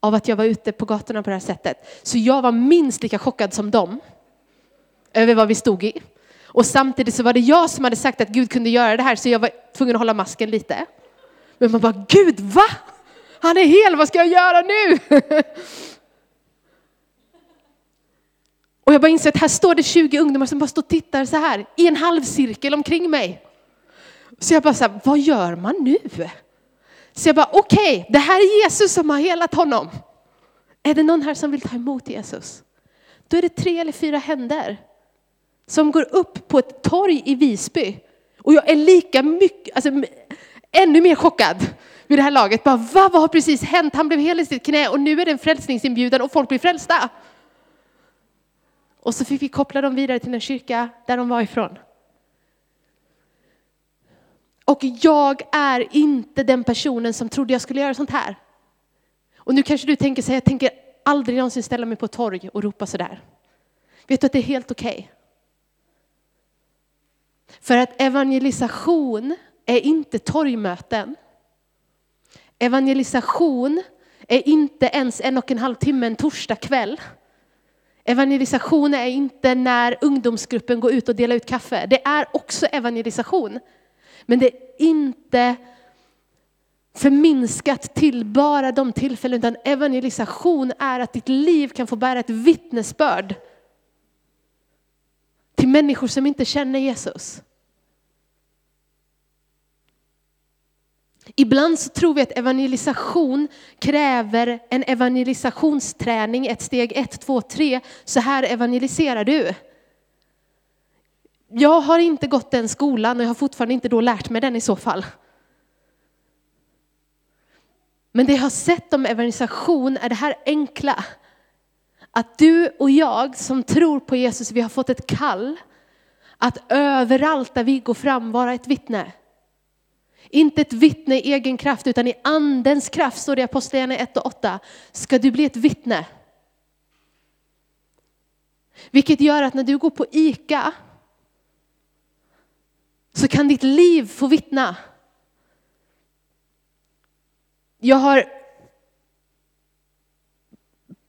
av att jag var ute på gatorna på det här sättet. Så jag var minst lika chockad som dem över vad vi stod i. Och samtidigt så var det jag som hade sagt att Gud kunde göra det här så jag var tvungen att hålla masken lite. Men man bara, Gud va? Han är hel, vad ska jag göra nu? Och jag bara inser att här står det 20 ungdomar som bara står och tittar så här i en halvcirkel omkring mig. Så jag bara så här, vad gör man nu? Så jag bara, okej, okay, det här är Jesus som har helat honom. Är det någon här som vill ta emot Jesus? Då är det tre eller fyra händer som går upp på ett torg i Visby. Och jag är lika mycket, alltså ännu mer chockad vid det här laget. Bara, vad, vad har precis hänt? Han blev hel i sitt knä och nu är det en frälsningsinbjudan och folk blir frälsta. Och så fick vi koppla dem vidare till den kyrka där de var ifrån. Och jag är inte den personen som trodde jag skulle göra sånt här. Och nu kanske du tänker så här, jag tänker aldrig någonsin ställa mig på ett torg och ropa sådär. Vet du att det är helt okej? Okay? För att evangelisation är inte torgmöten. Evangelisation är inte ens en och en halv timme en torsdag kväll. Evangelisation är inte när ungdomsgruppen går ut och delar ut kaffe. Det är också evangelisation. Men det är inte förminskat till bara de tillfällen, utan evangelisation är att ditt liv kan få bära ett vittnesbörd till människor som inte känner Jesus. Ibland så tror vi att evangelisation kräver en evangelisationsträning, ett steg ett, två, tre. Så här evangeliserar du. Jag har inte gått den skolan och jag har fortfarande inte då lärt mig den i så fall. Men det jag har sett om evangelisation är det här enkla. Att du och jag som tror på Jesus, vi har fått ett kall att överallt där vi går fram vara ett vittne. Inte ett vittne i egen kraft utan i andens kraft, står det i Apostlagärningarna 1 och 8, ska du bli ett vittne. Vilket gör att när du går på ICA så kan ditt liv få vittna. Jag har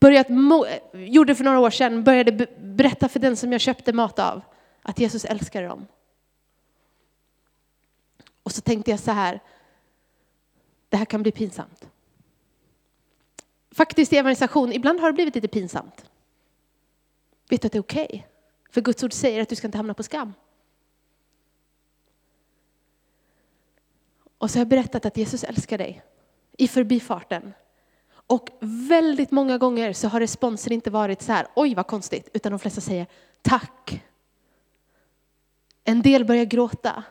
börjat, gjorde för några år sedan, började berätta för den som jag köpte mat av att Jesus älskar dem. Och så tänkte jag så här, det här kan bli pinsamt. Faktiskt i evangelisation, ibland har det blivit lite pinsamt. Vet du att det är okej? Okay? För Guds ord säger att du ska inte hamna på skam. Och så har jag berättat att Jesus älskar dig i förbifarten. Och väldigt många gånger så har responsen inte varit så här, oj vad konstigt, utan de flesta säger tack. En del börjar gråta.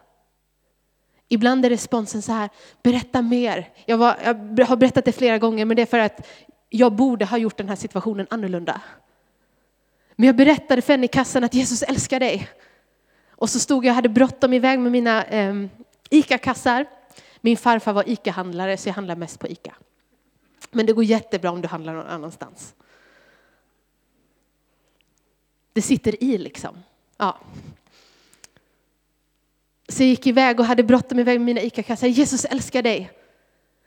Ibland är responsen så här, berätta mer. Jag, var, jag har berättat det flera gånger, men det är för att jag borde ha gjort den här situationen annorlunda. Men jag berättade för henne i kassan att Jesus älskar dig. Och så stod jag och hade bråttom iväg med mina eh, ICA-kassar. Min farfar var ICA-handlare så jag handlade mest på ICA. Men det går jättebra om du handlar någon annanstans. Det sitter i liksom. Ja. Så jag gick iväg och hade bråttom iväg med mina ICA-kassar. Jesus älskar dig.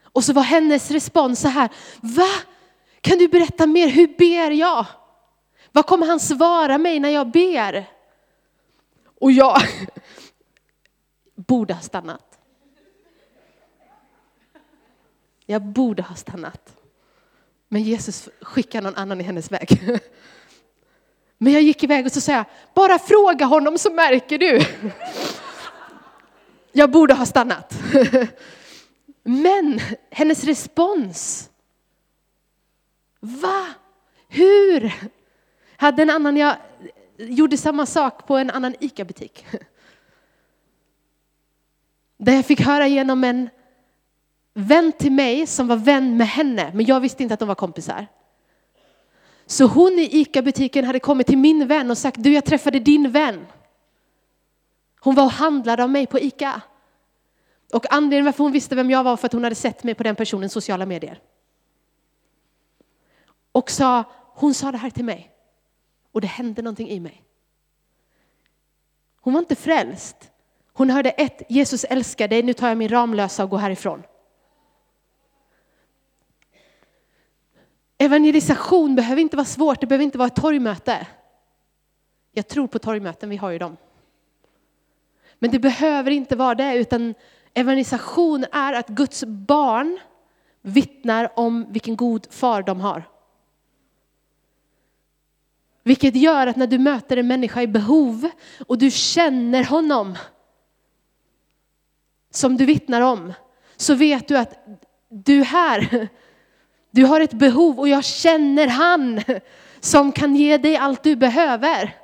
Och så var hennes respons så här, va? Kan du berätta mer? Hur ber jag? Vad kommer han svara mig när jag ber? Och jag borde ha stannat. Jag borde ha stannat. Men Jesus skickar någon annan i hennes väg. Men jag gick iväg och så sa jag, bara fråga honom så märker du. Jag borde ha stannat. Men hennes respons. Va? Hur? Hade en annan, jag gjorde samma sak på en annan ICA-butik. Där jag fick höra genom en vän till mig som var vän med henne, men jag visste inte att de var kompisar. Så hon i ICA-butiken hade kommit till min vän och sagt, du jag träffade din vän. Hon var och handlade av mig på ICA. Och anledningen varför hon visste vem jag var för att hon hade sett mig på den personens sociala medier. Och sa, hon sa det här till mig. Och det hände någonting i mig. Hon var inte frälst. Hon hörde ett, Jesus älskar dig, nu tar jag min Ramlösa och går härifrån. Evangelisation behöver inte vara svårt, det behöver inte vara ett torgmöte. Jag tror på torgmöten, vi har ju dem. Men det behöver inte vara det, utan evangelisation är att Guds barn vittnar om vilken god far de har. Vilket gör att när du möter en människa i behov och du känner honom som du vittnar om, så vet du att du här, du har ett behov och jag känner han som kan ge dig allt du behöver.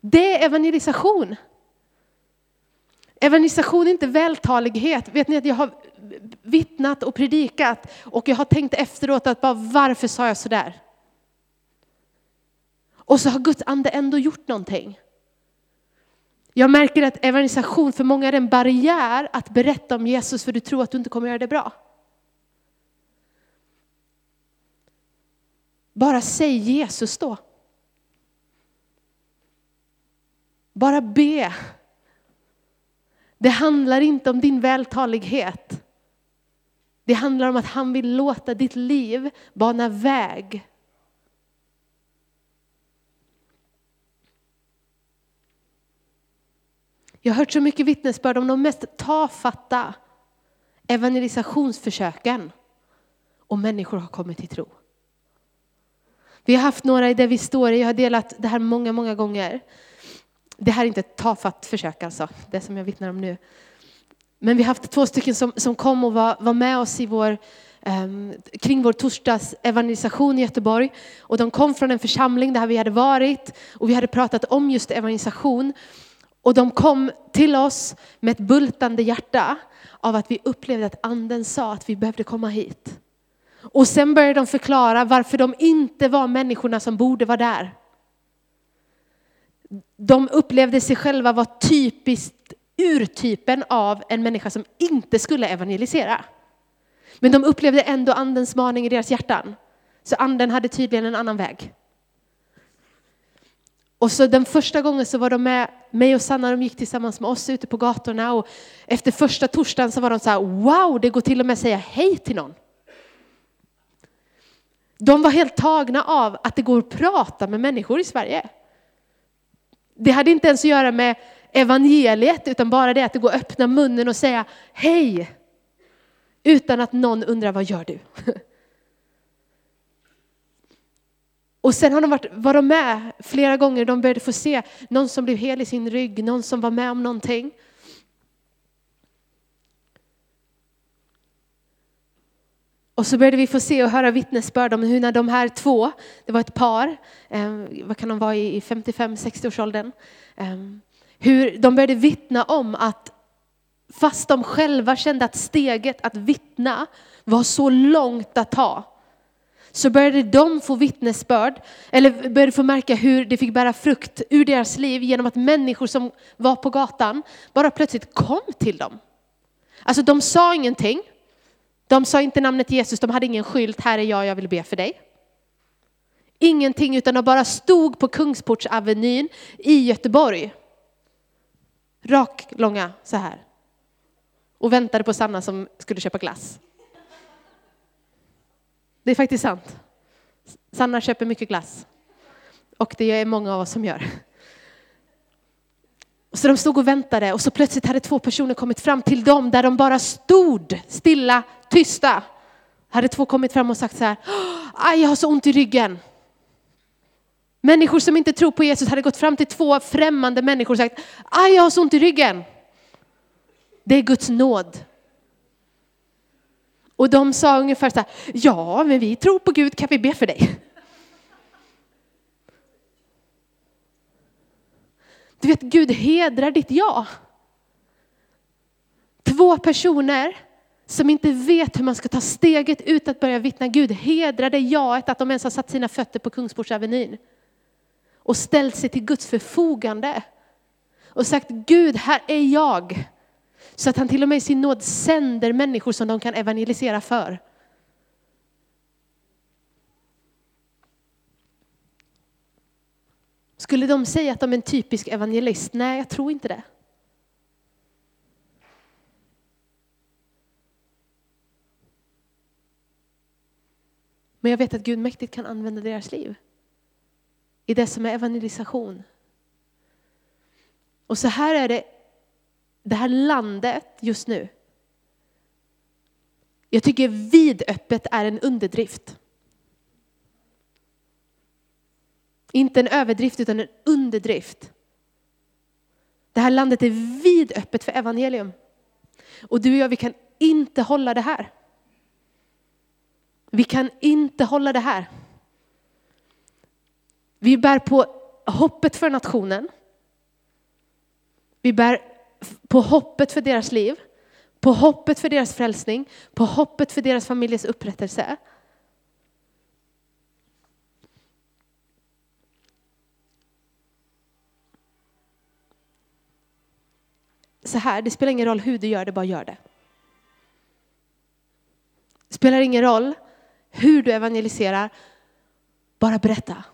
Det är evangelisation. Evangelisation är inte vältalighet. Vet ni att jag har vittnat och predikat och jag har tänkt efteråt att bara varför sa jag sådär? Och så har Guds ande ändå gjort någonting. Jag märker att evangelisation för många är en barriär att berätta om Jesus för du tror att du inte kommer göra det bra. Bara säg Jesus då. Bara be. Det handlar inte om din vältalighet. Det handlar om att han vill låta ditt liv bana väg Jag har hört så mycket vittnesbörd om de mest tafatta evangelisationsförsöken och människor har kommit till tro. Vi har haft några i det vi står i, jag har delat det här många, många gånger. Det här är inte ett tafatt försök alltså, det som jag vittnar om nu. Men vi har haft två stycken som, som kom och var, var med oss i vår, um, kring vår torsdags evangelisation i Göteborg. Och de kom från en församling där vi hade varit och vi hade pratat om just evangelisation. Och de kom till oss med ett bultande hjärta av att vi upplevde att anden sa att vi behövde komma hit. Och sen började de förklara varför de inte var människorna som borde vara där. De upplevde sig själva vara typiskt urtypen av en människa som inte skulle evangelisera. Men de upplevde ändå andens maning i deras hjärtan. Så anden hade tydligen en annan väg. Och så den första gången så var de med, mig och Sanna, de gick tillsammans med oss ute på gatorna och efter första torsdagen så var de så här, wow, det går till och med att säga hej till någon. De var helt tagna av att det går att prata med människor i Sverige. Det hade inte ens att göra med evangeliet, utan bara det att det går att öppna munnen och säga hej. Utan att någon undrar, vad gör du? Och sen har de varit, var de med flera gånger, de började få se någon som blev hel i sin rygg, någon som var med om någonting. Och så började vi få se och höra vittnesbörd om hur när de här två, det var ett par, ehm, vad kan de vara i 55-60-årsåldern, ehm, hur de började vittna om att fast de själva kände att steget att vittna var så långt att ta, så började de få vittnesbörd, eller började få märka hur det fick bära frukt ur deras liv genom att människor som var på gatan bara plötsligt kom till dem. Alltså de sa ingenting, de sa inte namnet Jesus, de hade ingen skylt, här är jag, jag vill be för dig. Ingenting, utan de bara stod på Kungsportsavenyn i Göteborg. Rak, långa, så här. Och väntade på Sanna som skulle köpa glass. Det är faktiskt sant. Sanna köper mycket glass. Och det är många av oss som gör. Så de stod och väntade och så plötsligt hade två personer kommit fram till dem där de bara stod stilla, tysta. Hade två kommit fram och sagt så här, aj jag har så ont i ryggen. Människor som inte tror på Jesus hade gått fram till två främmande människor och sagt, aj jag har så ont i ryggen. Det är Guds nåd. Och de sa ungefär så här, ja men vi tror på Gud, kan vi be för dig? Du vet, Gud hedrar ditt ja. Två personer som inte vet hur man ska ta steget ut att börja vittna. Gud hedrar det jaet att de ens har satt sina fötter på Kungsportsavenyn. Och ställt sig till Guds förfogande. Och sagt Gud, här är jag. Så att han till och med i sin nåd sänder människor som de kan evangelisera för. Skulle de säga att de är en typisk evangelist? Nej, jag tror inte det. Men jag vet att Gud mäktigt kan använda deras liv i det som är evangelisation. Och så här är det, det här landet just nu. Jag tycker vidöppet är en underdrift. Inte en överdrift utan en underdrift. Det här landet är vidöppet för evangelium. Och du och jag, vi kan inte hålla det här. Vi kan inte hålla det här. Vi bär på hoppet för nationen. Vi bär på hoppet för deras liv, på hoppet för deras frälsning, på hoppet för deras familjes upprättelse. Så här, det spelar ingen roll hur du gör det, bara gör det. Det spelar ingen roll hur du evangeliserar, bara berätta.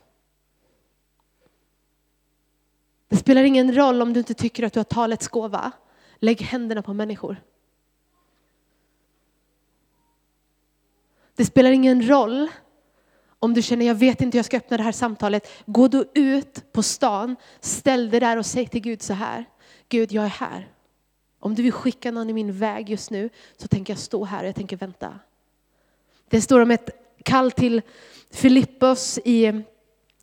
Det spelar ingen roll om du inte tycker att du har talets gåva. Lägg händerna på människor. Det spelar ingen roll om du känner, jag vet inte hur jag ska öppna det här samtalet. Gå då ut på stan, ställ dig där och säg till Gud så här. Gud, jag är här. Om du vill skicka någon i min väg just nu så tänker jag stå här och jag tänker vänta. Det står om ett kall till Filippos i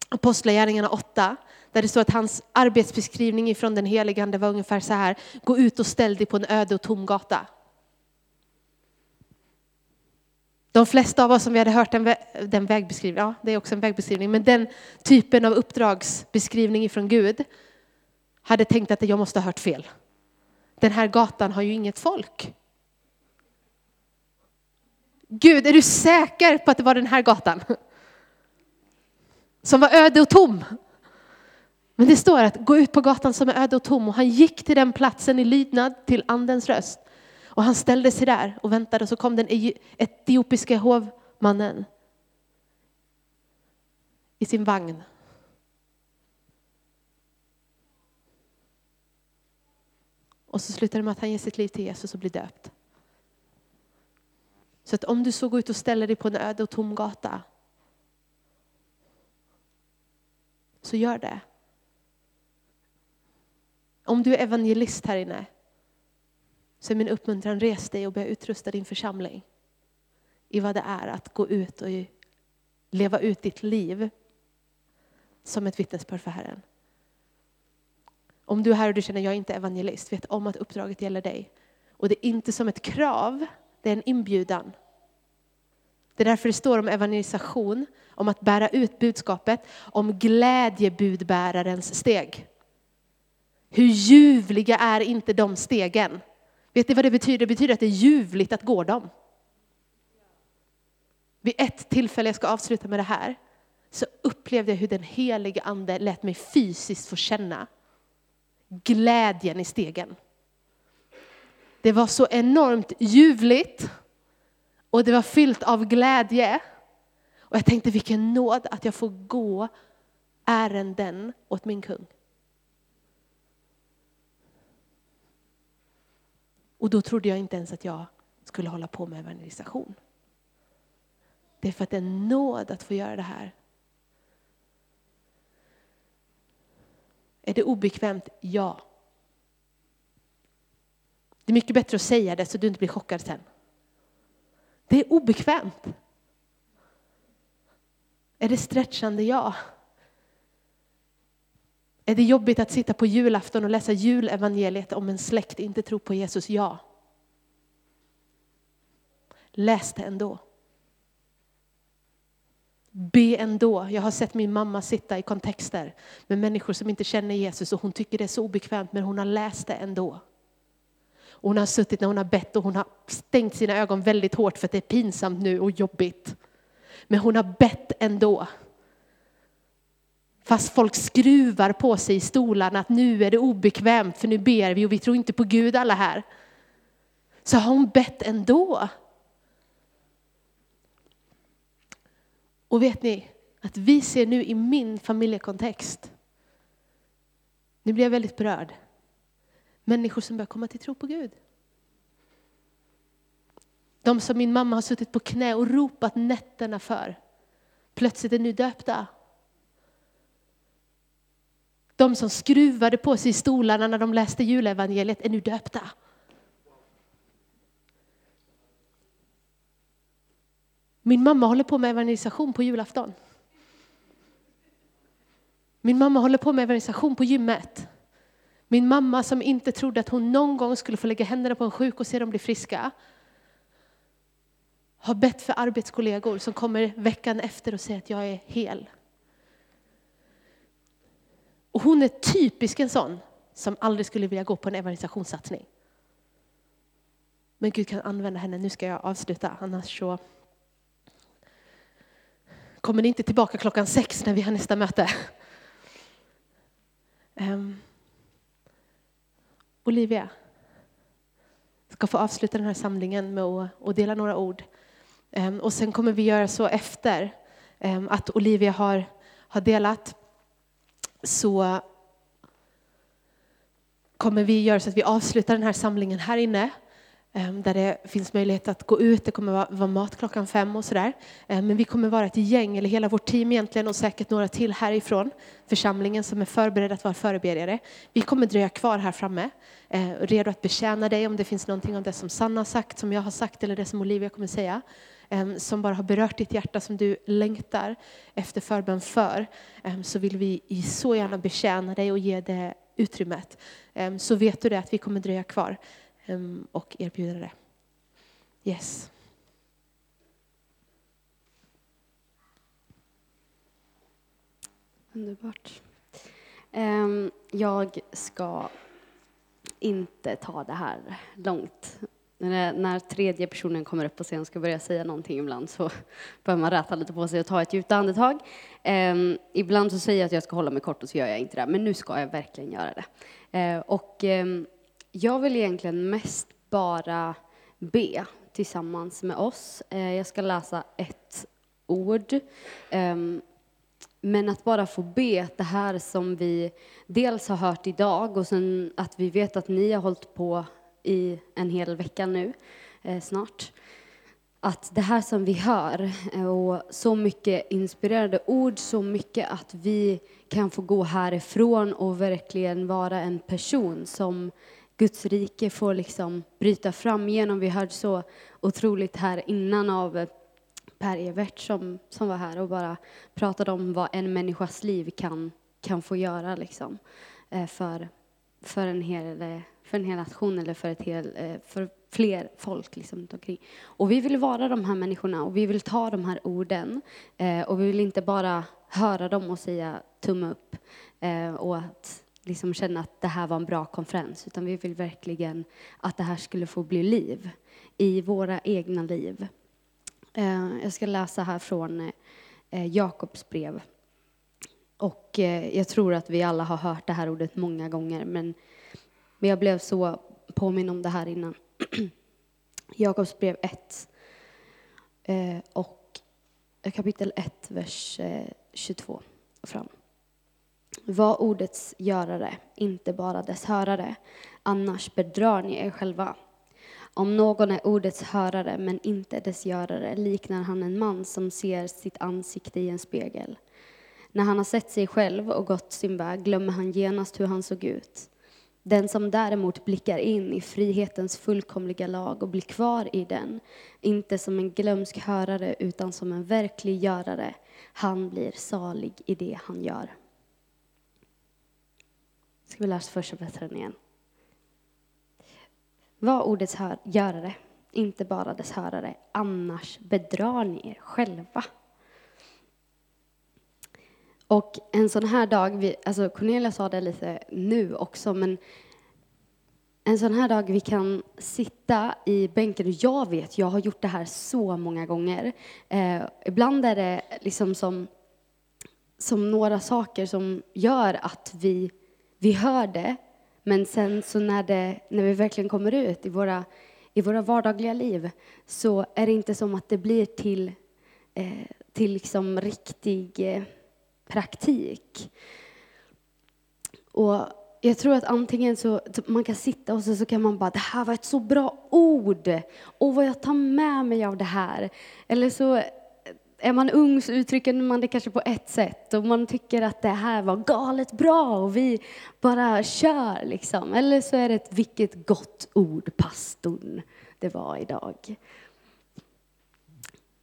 Apostlagärningarna 8. Där det står att hans arbetsbeskrivning ifrån den helige Ande var ungefär så här. Gå ut och ställ dig på en öde och tom gata. De flesta av oss som vi hade hört den, den vägbeskrivningen, ja det är också en vägbeskrivning, men den typen av uppdragsbeskrivning ifrån Gud hade tänkt att jag måste ha hört fel den här gatan har ju inget folk. Gud, är du säker på att det var den här gatan? Som var öde och tom. Men det står att gå ut på gatan som är öde och tom och han gick till den platsen i lydnad till andens röst. Och han ställde sig där och väntade och så kom den etiopiska hovmannen i sin vagn Och så slutar det med att han ger sitt liv till Jesus och blir döpt. Så att om du så går ut och ställer dig på en öde och tom gata, så gör det. Om du är evangelist här inne, så är min uppmuntran, res dig och börja utrusta din församling i vad det är att gå ut och leva ut ditt liv som ett vittnesbörd för Herren. Om du är här och du känner jag är inte evangelist, vet om att uppdraget gäller dig. Och det är inte som ett krav, det är en inbjudan. Det är därför det står om evangelisation, om att bära ut budskapet, om glädjebudbärarens steg. Hur ljuvliga är inte de stegen? Vet ni vad det betyder? Det betyder att det är ljuvligt att gå dem. Vid ett tillfälle, jag ska avsluta med det här, så upplevde jag hur den helige ande lät mig fysiskt få känna glädjen i stegen. Det var så enormt ljuvligt och det var fyllt av glädje. Och jag tänkte vilken nåd att jag får gå ärenden åt min kung. Och då trodde jag inte ens att jag skulle hålla på med evangelisation. Det är för att det är nåd att få göra det här. Är det obekvämt? Ja. Det är mycket bättre att säga det så du inte blir chockad sen. Det är obekvämt. Är det stretchande? Ja. Är det jobbigt att sitta på julafton och läsa julevangeliet om en släkt inte tror på Jesus? Ja. Läs det ändå. Be ändå. Jag har sett min mamma sitta i kontexter med människor som inte känner Jesus och hon tycker det är så obekvämt men hon har läst det ändå. Och hon har suttit när hon har bett och hon har stängt sina ögon väldigt hårt för att det är pinsamt nu och jobbigt. Men hon har bett ändå. Fast folk skruvar på sig i stolarna att nu är det obekvämt för nu ber vi och vi tror inte på Gud alla här. Så har hon bett ändå. Och vet ni, att vi ser nu i min familjekontext, nu blir jag väldigt berörd, människor som börjar komma till tro på Gud. De som min mamma har suttit på knä och ropat nätterna för, plötsligt är nu döpta. De som skruvade på sig i stolarna när de läste julevangeliet är nu döpta. Min mamma håller på med evangelisation på julafton. Min mamma håller på med evangelisation på gymmet. Min mamma som inte trodde att hon någon gång skulle få lägga händerna på en sjuk och se dem bli friska. Har bett för arbetskollegor som kommer veckan efter och säger att jag är hel. Och hon är typisk en sån som aldrig skulle vilja gå på en evangelisationssatsning. Men Gud kan använda henne. Nu ska jag avsluta, annars så kommer ni inte tillbaka klockan sex när vi har nästa möte. Um, Olivia ska få avsluta den här samlingen med att, dela några ord. Um, och sen kommer vi göra så efter um, att Olivia har, har delat så kommer vi göra så att vi avslutar den här samlingen här inne Ehm, där det finns möjlighet att gå ut. Det kommer vara mat klockan fem och sådär. Ehm, men vi kommer vara ett gäng, eller hela vårt team egentligen och säkert några till härifrån församlingen som är förberedda att vara förebedjare. Vi kommer dröja kvar här framme, eh, redo att betjäna dig om det finns någonting av det som Sanna har sagt, som jag har sagt eller det som Olivia kommer säga ehm, som bara har berört ditt hjärta, som du längtar efter förbön för, så vill vi så gärna betjäna dig och ge det utrymmet. Så vet du det att vi kommer dröja kvar. Ehm, och erbjuda det. Yes. Underbart. Ehm, jag ska inte ta det här långt. När tredje personen kommer upp på scen och ska börja säga någonting ibland så behöver man räta lite på sig och ta ett djupt andetag. Ehm, ibland så säger jag att jag ska hålla mig kort och så gör jag inte det, men nu ska jag verkligen göra det. och jag vill egentligen mest bara be tillsammans med oss. Eh, jag ska läsa ett ord. Ehm, men att bara få be det här som vi dels har hört idag och sen att vi vet att ni har hållit på i en hel vecka nu eh, snart. Att det här som vi hör eh, och så mycket inspirerade ord, så mycket att vi kan få gå härifrån och verkligen vara en person som Guds rike får liksom bryta fram genom. Vi hörde så otroligt här innan av eh, Per Evert som, som var här och bara pratade om vad en människas liv kan, kan få göra liksom, eh, för, för, en hel, eh, för en hel nation eller för, ett hel, för fler folk liksom, omkring. Och vi vill vara de här människorna och vi vill ta de här orden och vi vill inte bara höra dem och säga tumme upp och att liksom känna att det här var en bra konferens, utan vi vill verkligen att det här skulle få bli liv i våra egna liv. Eh, jag ska läsa här från eh, Jakobs brev. Och eh, jag tror att vi alla har hört det här ordet många gånger, men jag blev så påminn om det här innan. Jakobs brev 1 och kapitel 1, vers 22 och fram. Var ordets görare, inte bara dess hörare, annars bedrar ni er själva. Om någon är ordets hörare men inte dess görare liknar han en man som ser sitt ansikte i en spegel. När han har sett sig själv och gått sin väg glömmer han genast hur han såg ut. Den som däremot blickar in i frihetens fullkomliga lag och blir kvar i den, inte som en glömsk hörare utan som en verklig görare, han blir salig i det han gör. Ska vi läsa första bättre igen? Var ordets hör, görare, inte bara dess hörare, annars bedrar ni er själva. Och en sån här dag, vi, alltså Cornelia sa det lite nu också, men en sån här dag vi kan sitta i bänken, och jag vet, jag har gjort det här så många gånger. Eh, ibland är det liksom som, som några saker som gör att vi, vi hör det, men sen så när, det, när vi verkligen kommer ut i våra, i våra vardagliga liv så är det inte som att det blir till, eh, till liksom riktig eh, praktik. Och jag tror att antingen så man kan sitta och så, så kan man bara, det här var ett så bra ord, och vad jag tar med mig av det här. Eller så är man ung så uttrycker man det kanske på ett sätt och man tycker att det här var galet bra och vi bara kör liksom. Eller så är det ett vilket gott ord pastorn det var idag.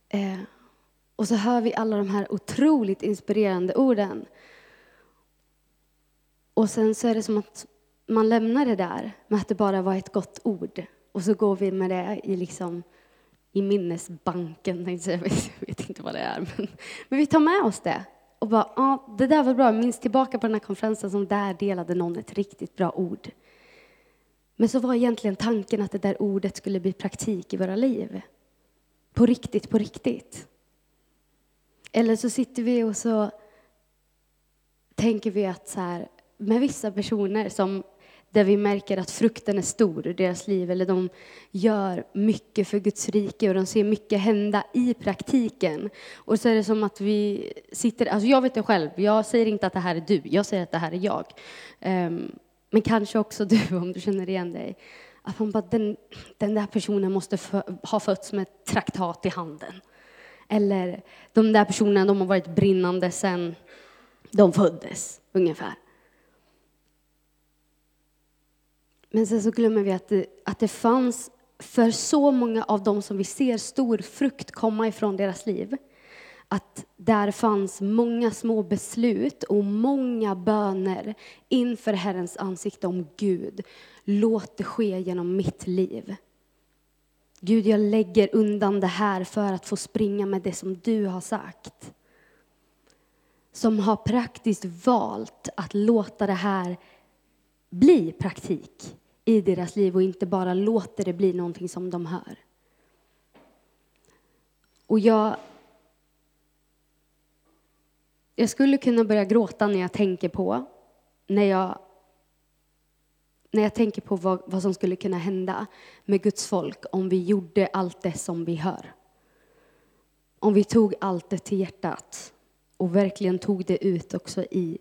Eh, och så hör vi alla de här otroligt inspirerande orden. Och sen så är det som att man lämnar det där med att det bara var ett gott ord. Och så går vi med det i, liksom, i minnesbanken. Jag vet inte vad det är. Men, men vi tar med oss det. Och bara, ah, det där var bra. Jag minns tillbaka på den här konferensen som där delade någon ett riktigt bra ord. Men så var egentligen tanken att det där ordet skulle bli praktik i våra liv. På riktigt, på riktigt. Eller så sitter vi och så tänker vi att så här, med vissa personer som där vi märker att frukten är stor i deras liv, eller de gör mycket för Guds rike och de ser mycket hända i praktiken. Och så är det som att vi sitter, alltså jag vet det själv, jag säger inte att det här är du, jag säger att det här är jag. Um, men kanske också du, om du känner igen dig. Att man bara, den, den där personen måste för, ha fötts med ett traktat i handen. Eller de där personerna, de har varit brinnande sedan de föddes, ungefär. Men sen så glömmer vi att det, att det fanns för så många av dem som vi ser stor frukt komma ifrån deras liv, att där fanns många små beslut och många böner inför Herrens ansikte om Gud. Låt det ske genom mitt liv. Gud, jag lägger undan det här för att få springa med det som du har sagt. Som har praktiskt valt att låta det här bli praktik i deras liv och inte bara låter det bli någonting som de hör. Och jag, jag skulle kunna börja gråta när jag tänker på, när jag, när jag tänker på vad, vad som skulle kunna hända med Guds folk om vi gjorde allt det som vi hör. Om vi tog allt det till hjärtat och verkligen tog det ut också i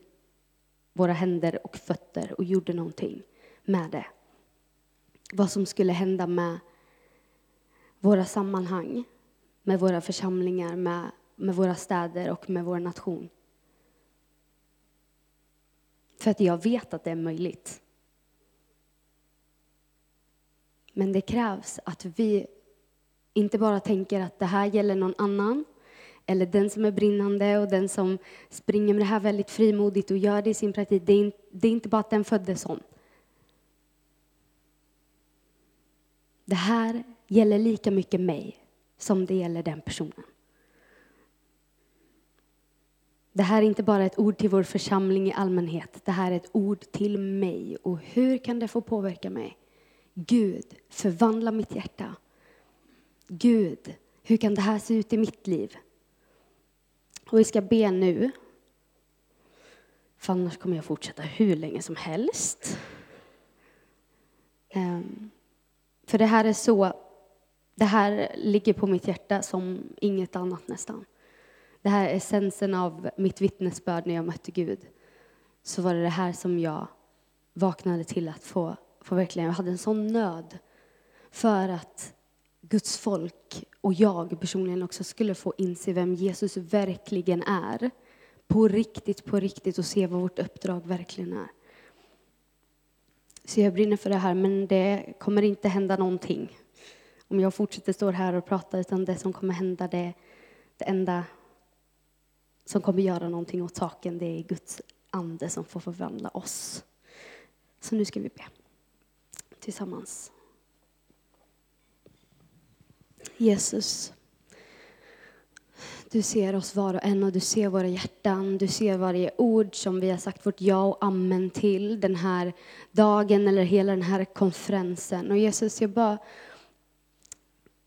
våra händer och fötter och gjorde någonting med det. Vad som skulle hända med våra sammanhang, med våra församlingar, med, med våra städer och med vår nation. För att jag vet att det är möjligt. Men det krävs att vi inte bara tänker att det här gäller någon annan, eller den som är brinnande och den som springer med det här väldigt frimodigt och gör det i sin praktik. Det är, inte, det är inte bara att den föddes sån. Det här gäller lika mycket mig som det gäller den personen. Det här är inte bara ett ord till vår församling i allmänhet. Det här är ett ord till mig. Och hur kan det få påverka mig? Gud, förvandla mitt hjärta. Gud, hur kan det här se ut i mitt liv? Och vi ska be nu. För annars kommer jag fortsätta hur länge som helst. Ehm, för det här är så, det här ligger på mitt hjärta som inget annat nästan. Det här är essensen av mitt vittnesbörd när jag mötte Gud. Så var det det här som jag vaknade till att få, få verkligen, jag hade en sån nöd för att Guds folk och jag personligen också skulle få inse vem Jesus verkligen är. På riktigt, på riktigt och se vad vårt uppdrag verkligen är. Så jag brinner för det här, men det kommer inte hända någonting om jag fortsätter stå här och prata, utan det som kommer hända, det, det enda som kommer göra någonting åt saken, det är Guds ande som får förvandla oss. Så nu ska vi be tillsammans. Jesus, du ser oss var och en och du ser våra hjärtan. Du ser varje ord som vi har sagt vårt ja och amen till den här dagen eller hela den här konferensen. Och Jesus, jag bara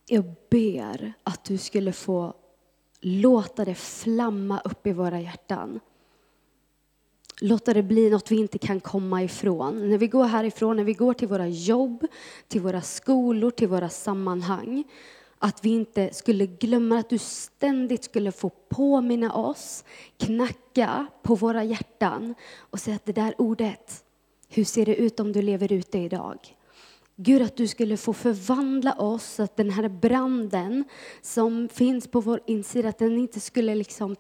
jag ber att du skulle få låta det flamma upp i våra hjärtan. Låta det bli något vi inte kan komma ifrån. När vi går härifrån, när vi går till våra jobb, till våra skolor, till våra sammanhang. Att vi inte skulle glömma att du ständigt skulle få påminna oss, knacka på våra hjärtan och säga att det där ordet, hur ser det ut om du lever ut det idag? Gud, att du skulle få förvandla oss, så att den här branden som finns på vår insida, att den inte skulle liksom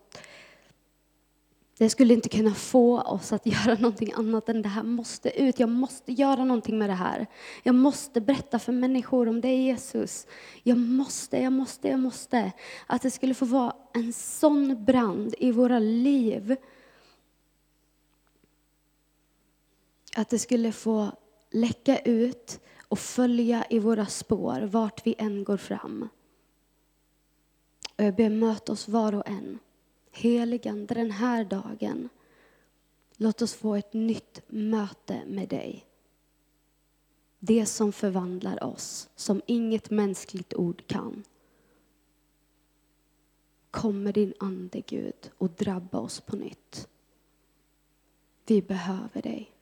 det skulle inte kunna få oss att göra någonting annat än det här måste ut. Jag måste göra någonting med det här. Jag måste berätta för människor om det är Jesus. Jag måste, jag måste, jag måste. Att det skulle få vara en sån brand i våra liv. Att det skulle få läcka ut och följa i våra spår vart vi än går fram. Och jag ber möt oss var och en. Heligande den här dagen. Låt oss få ett nytt möte med dig. Det som förvandlar oss, som inget mänskligt ord kan. Kom med din ande, Gud, och drabba oss på nytt. Vi behöver dig.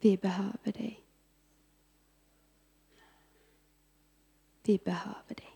Vi behöver dig. Vi behöver dig.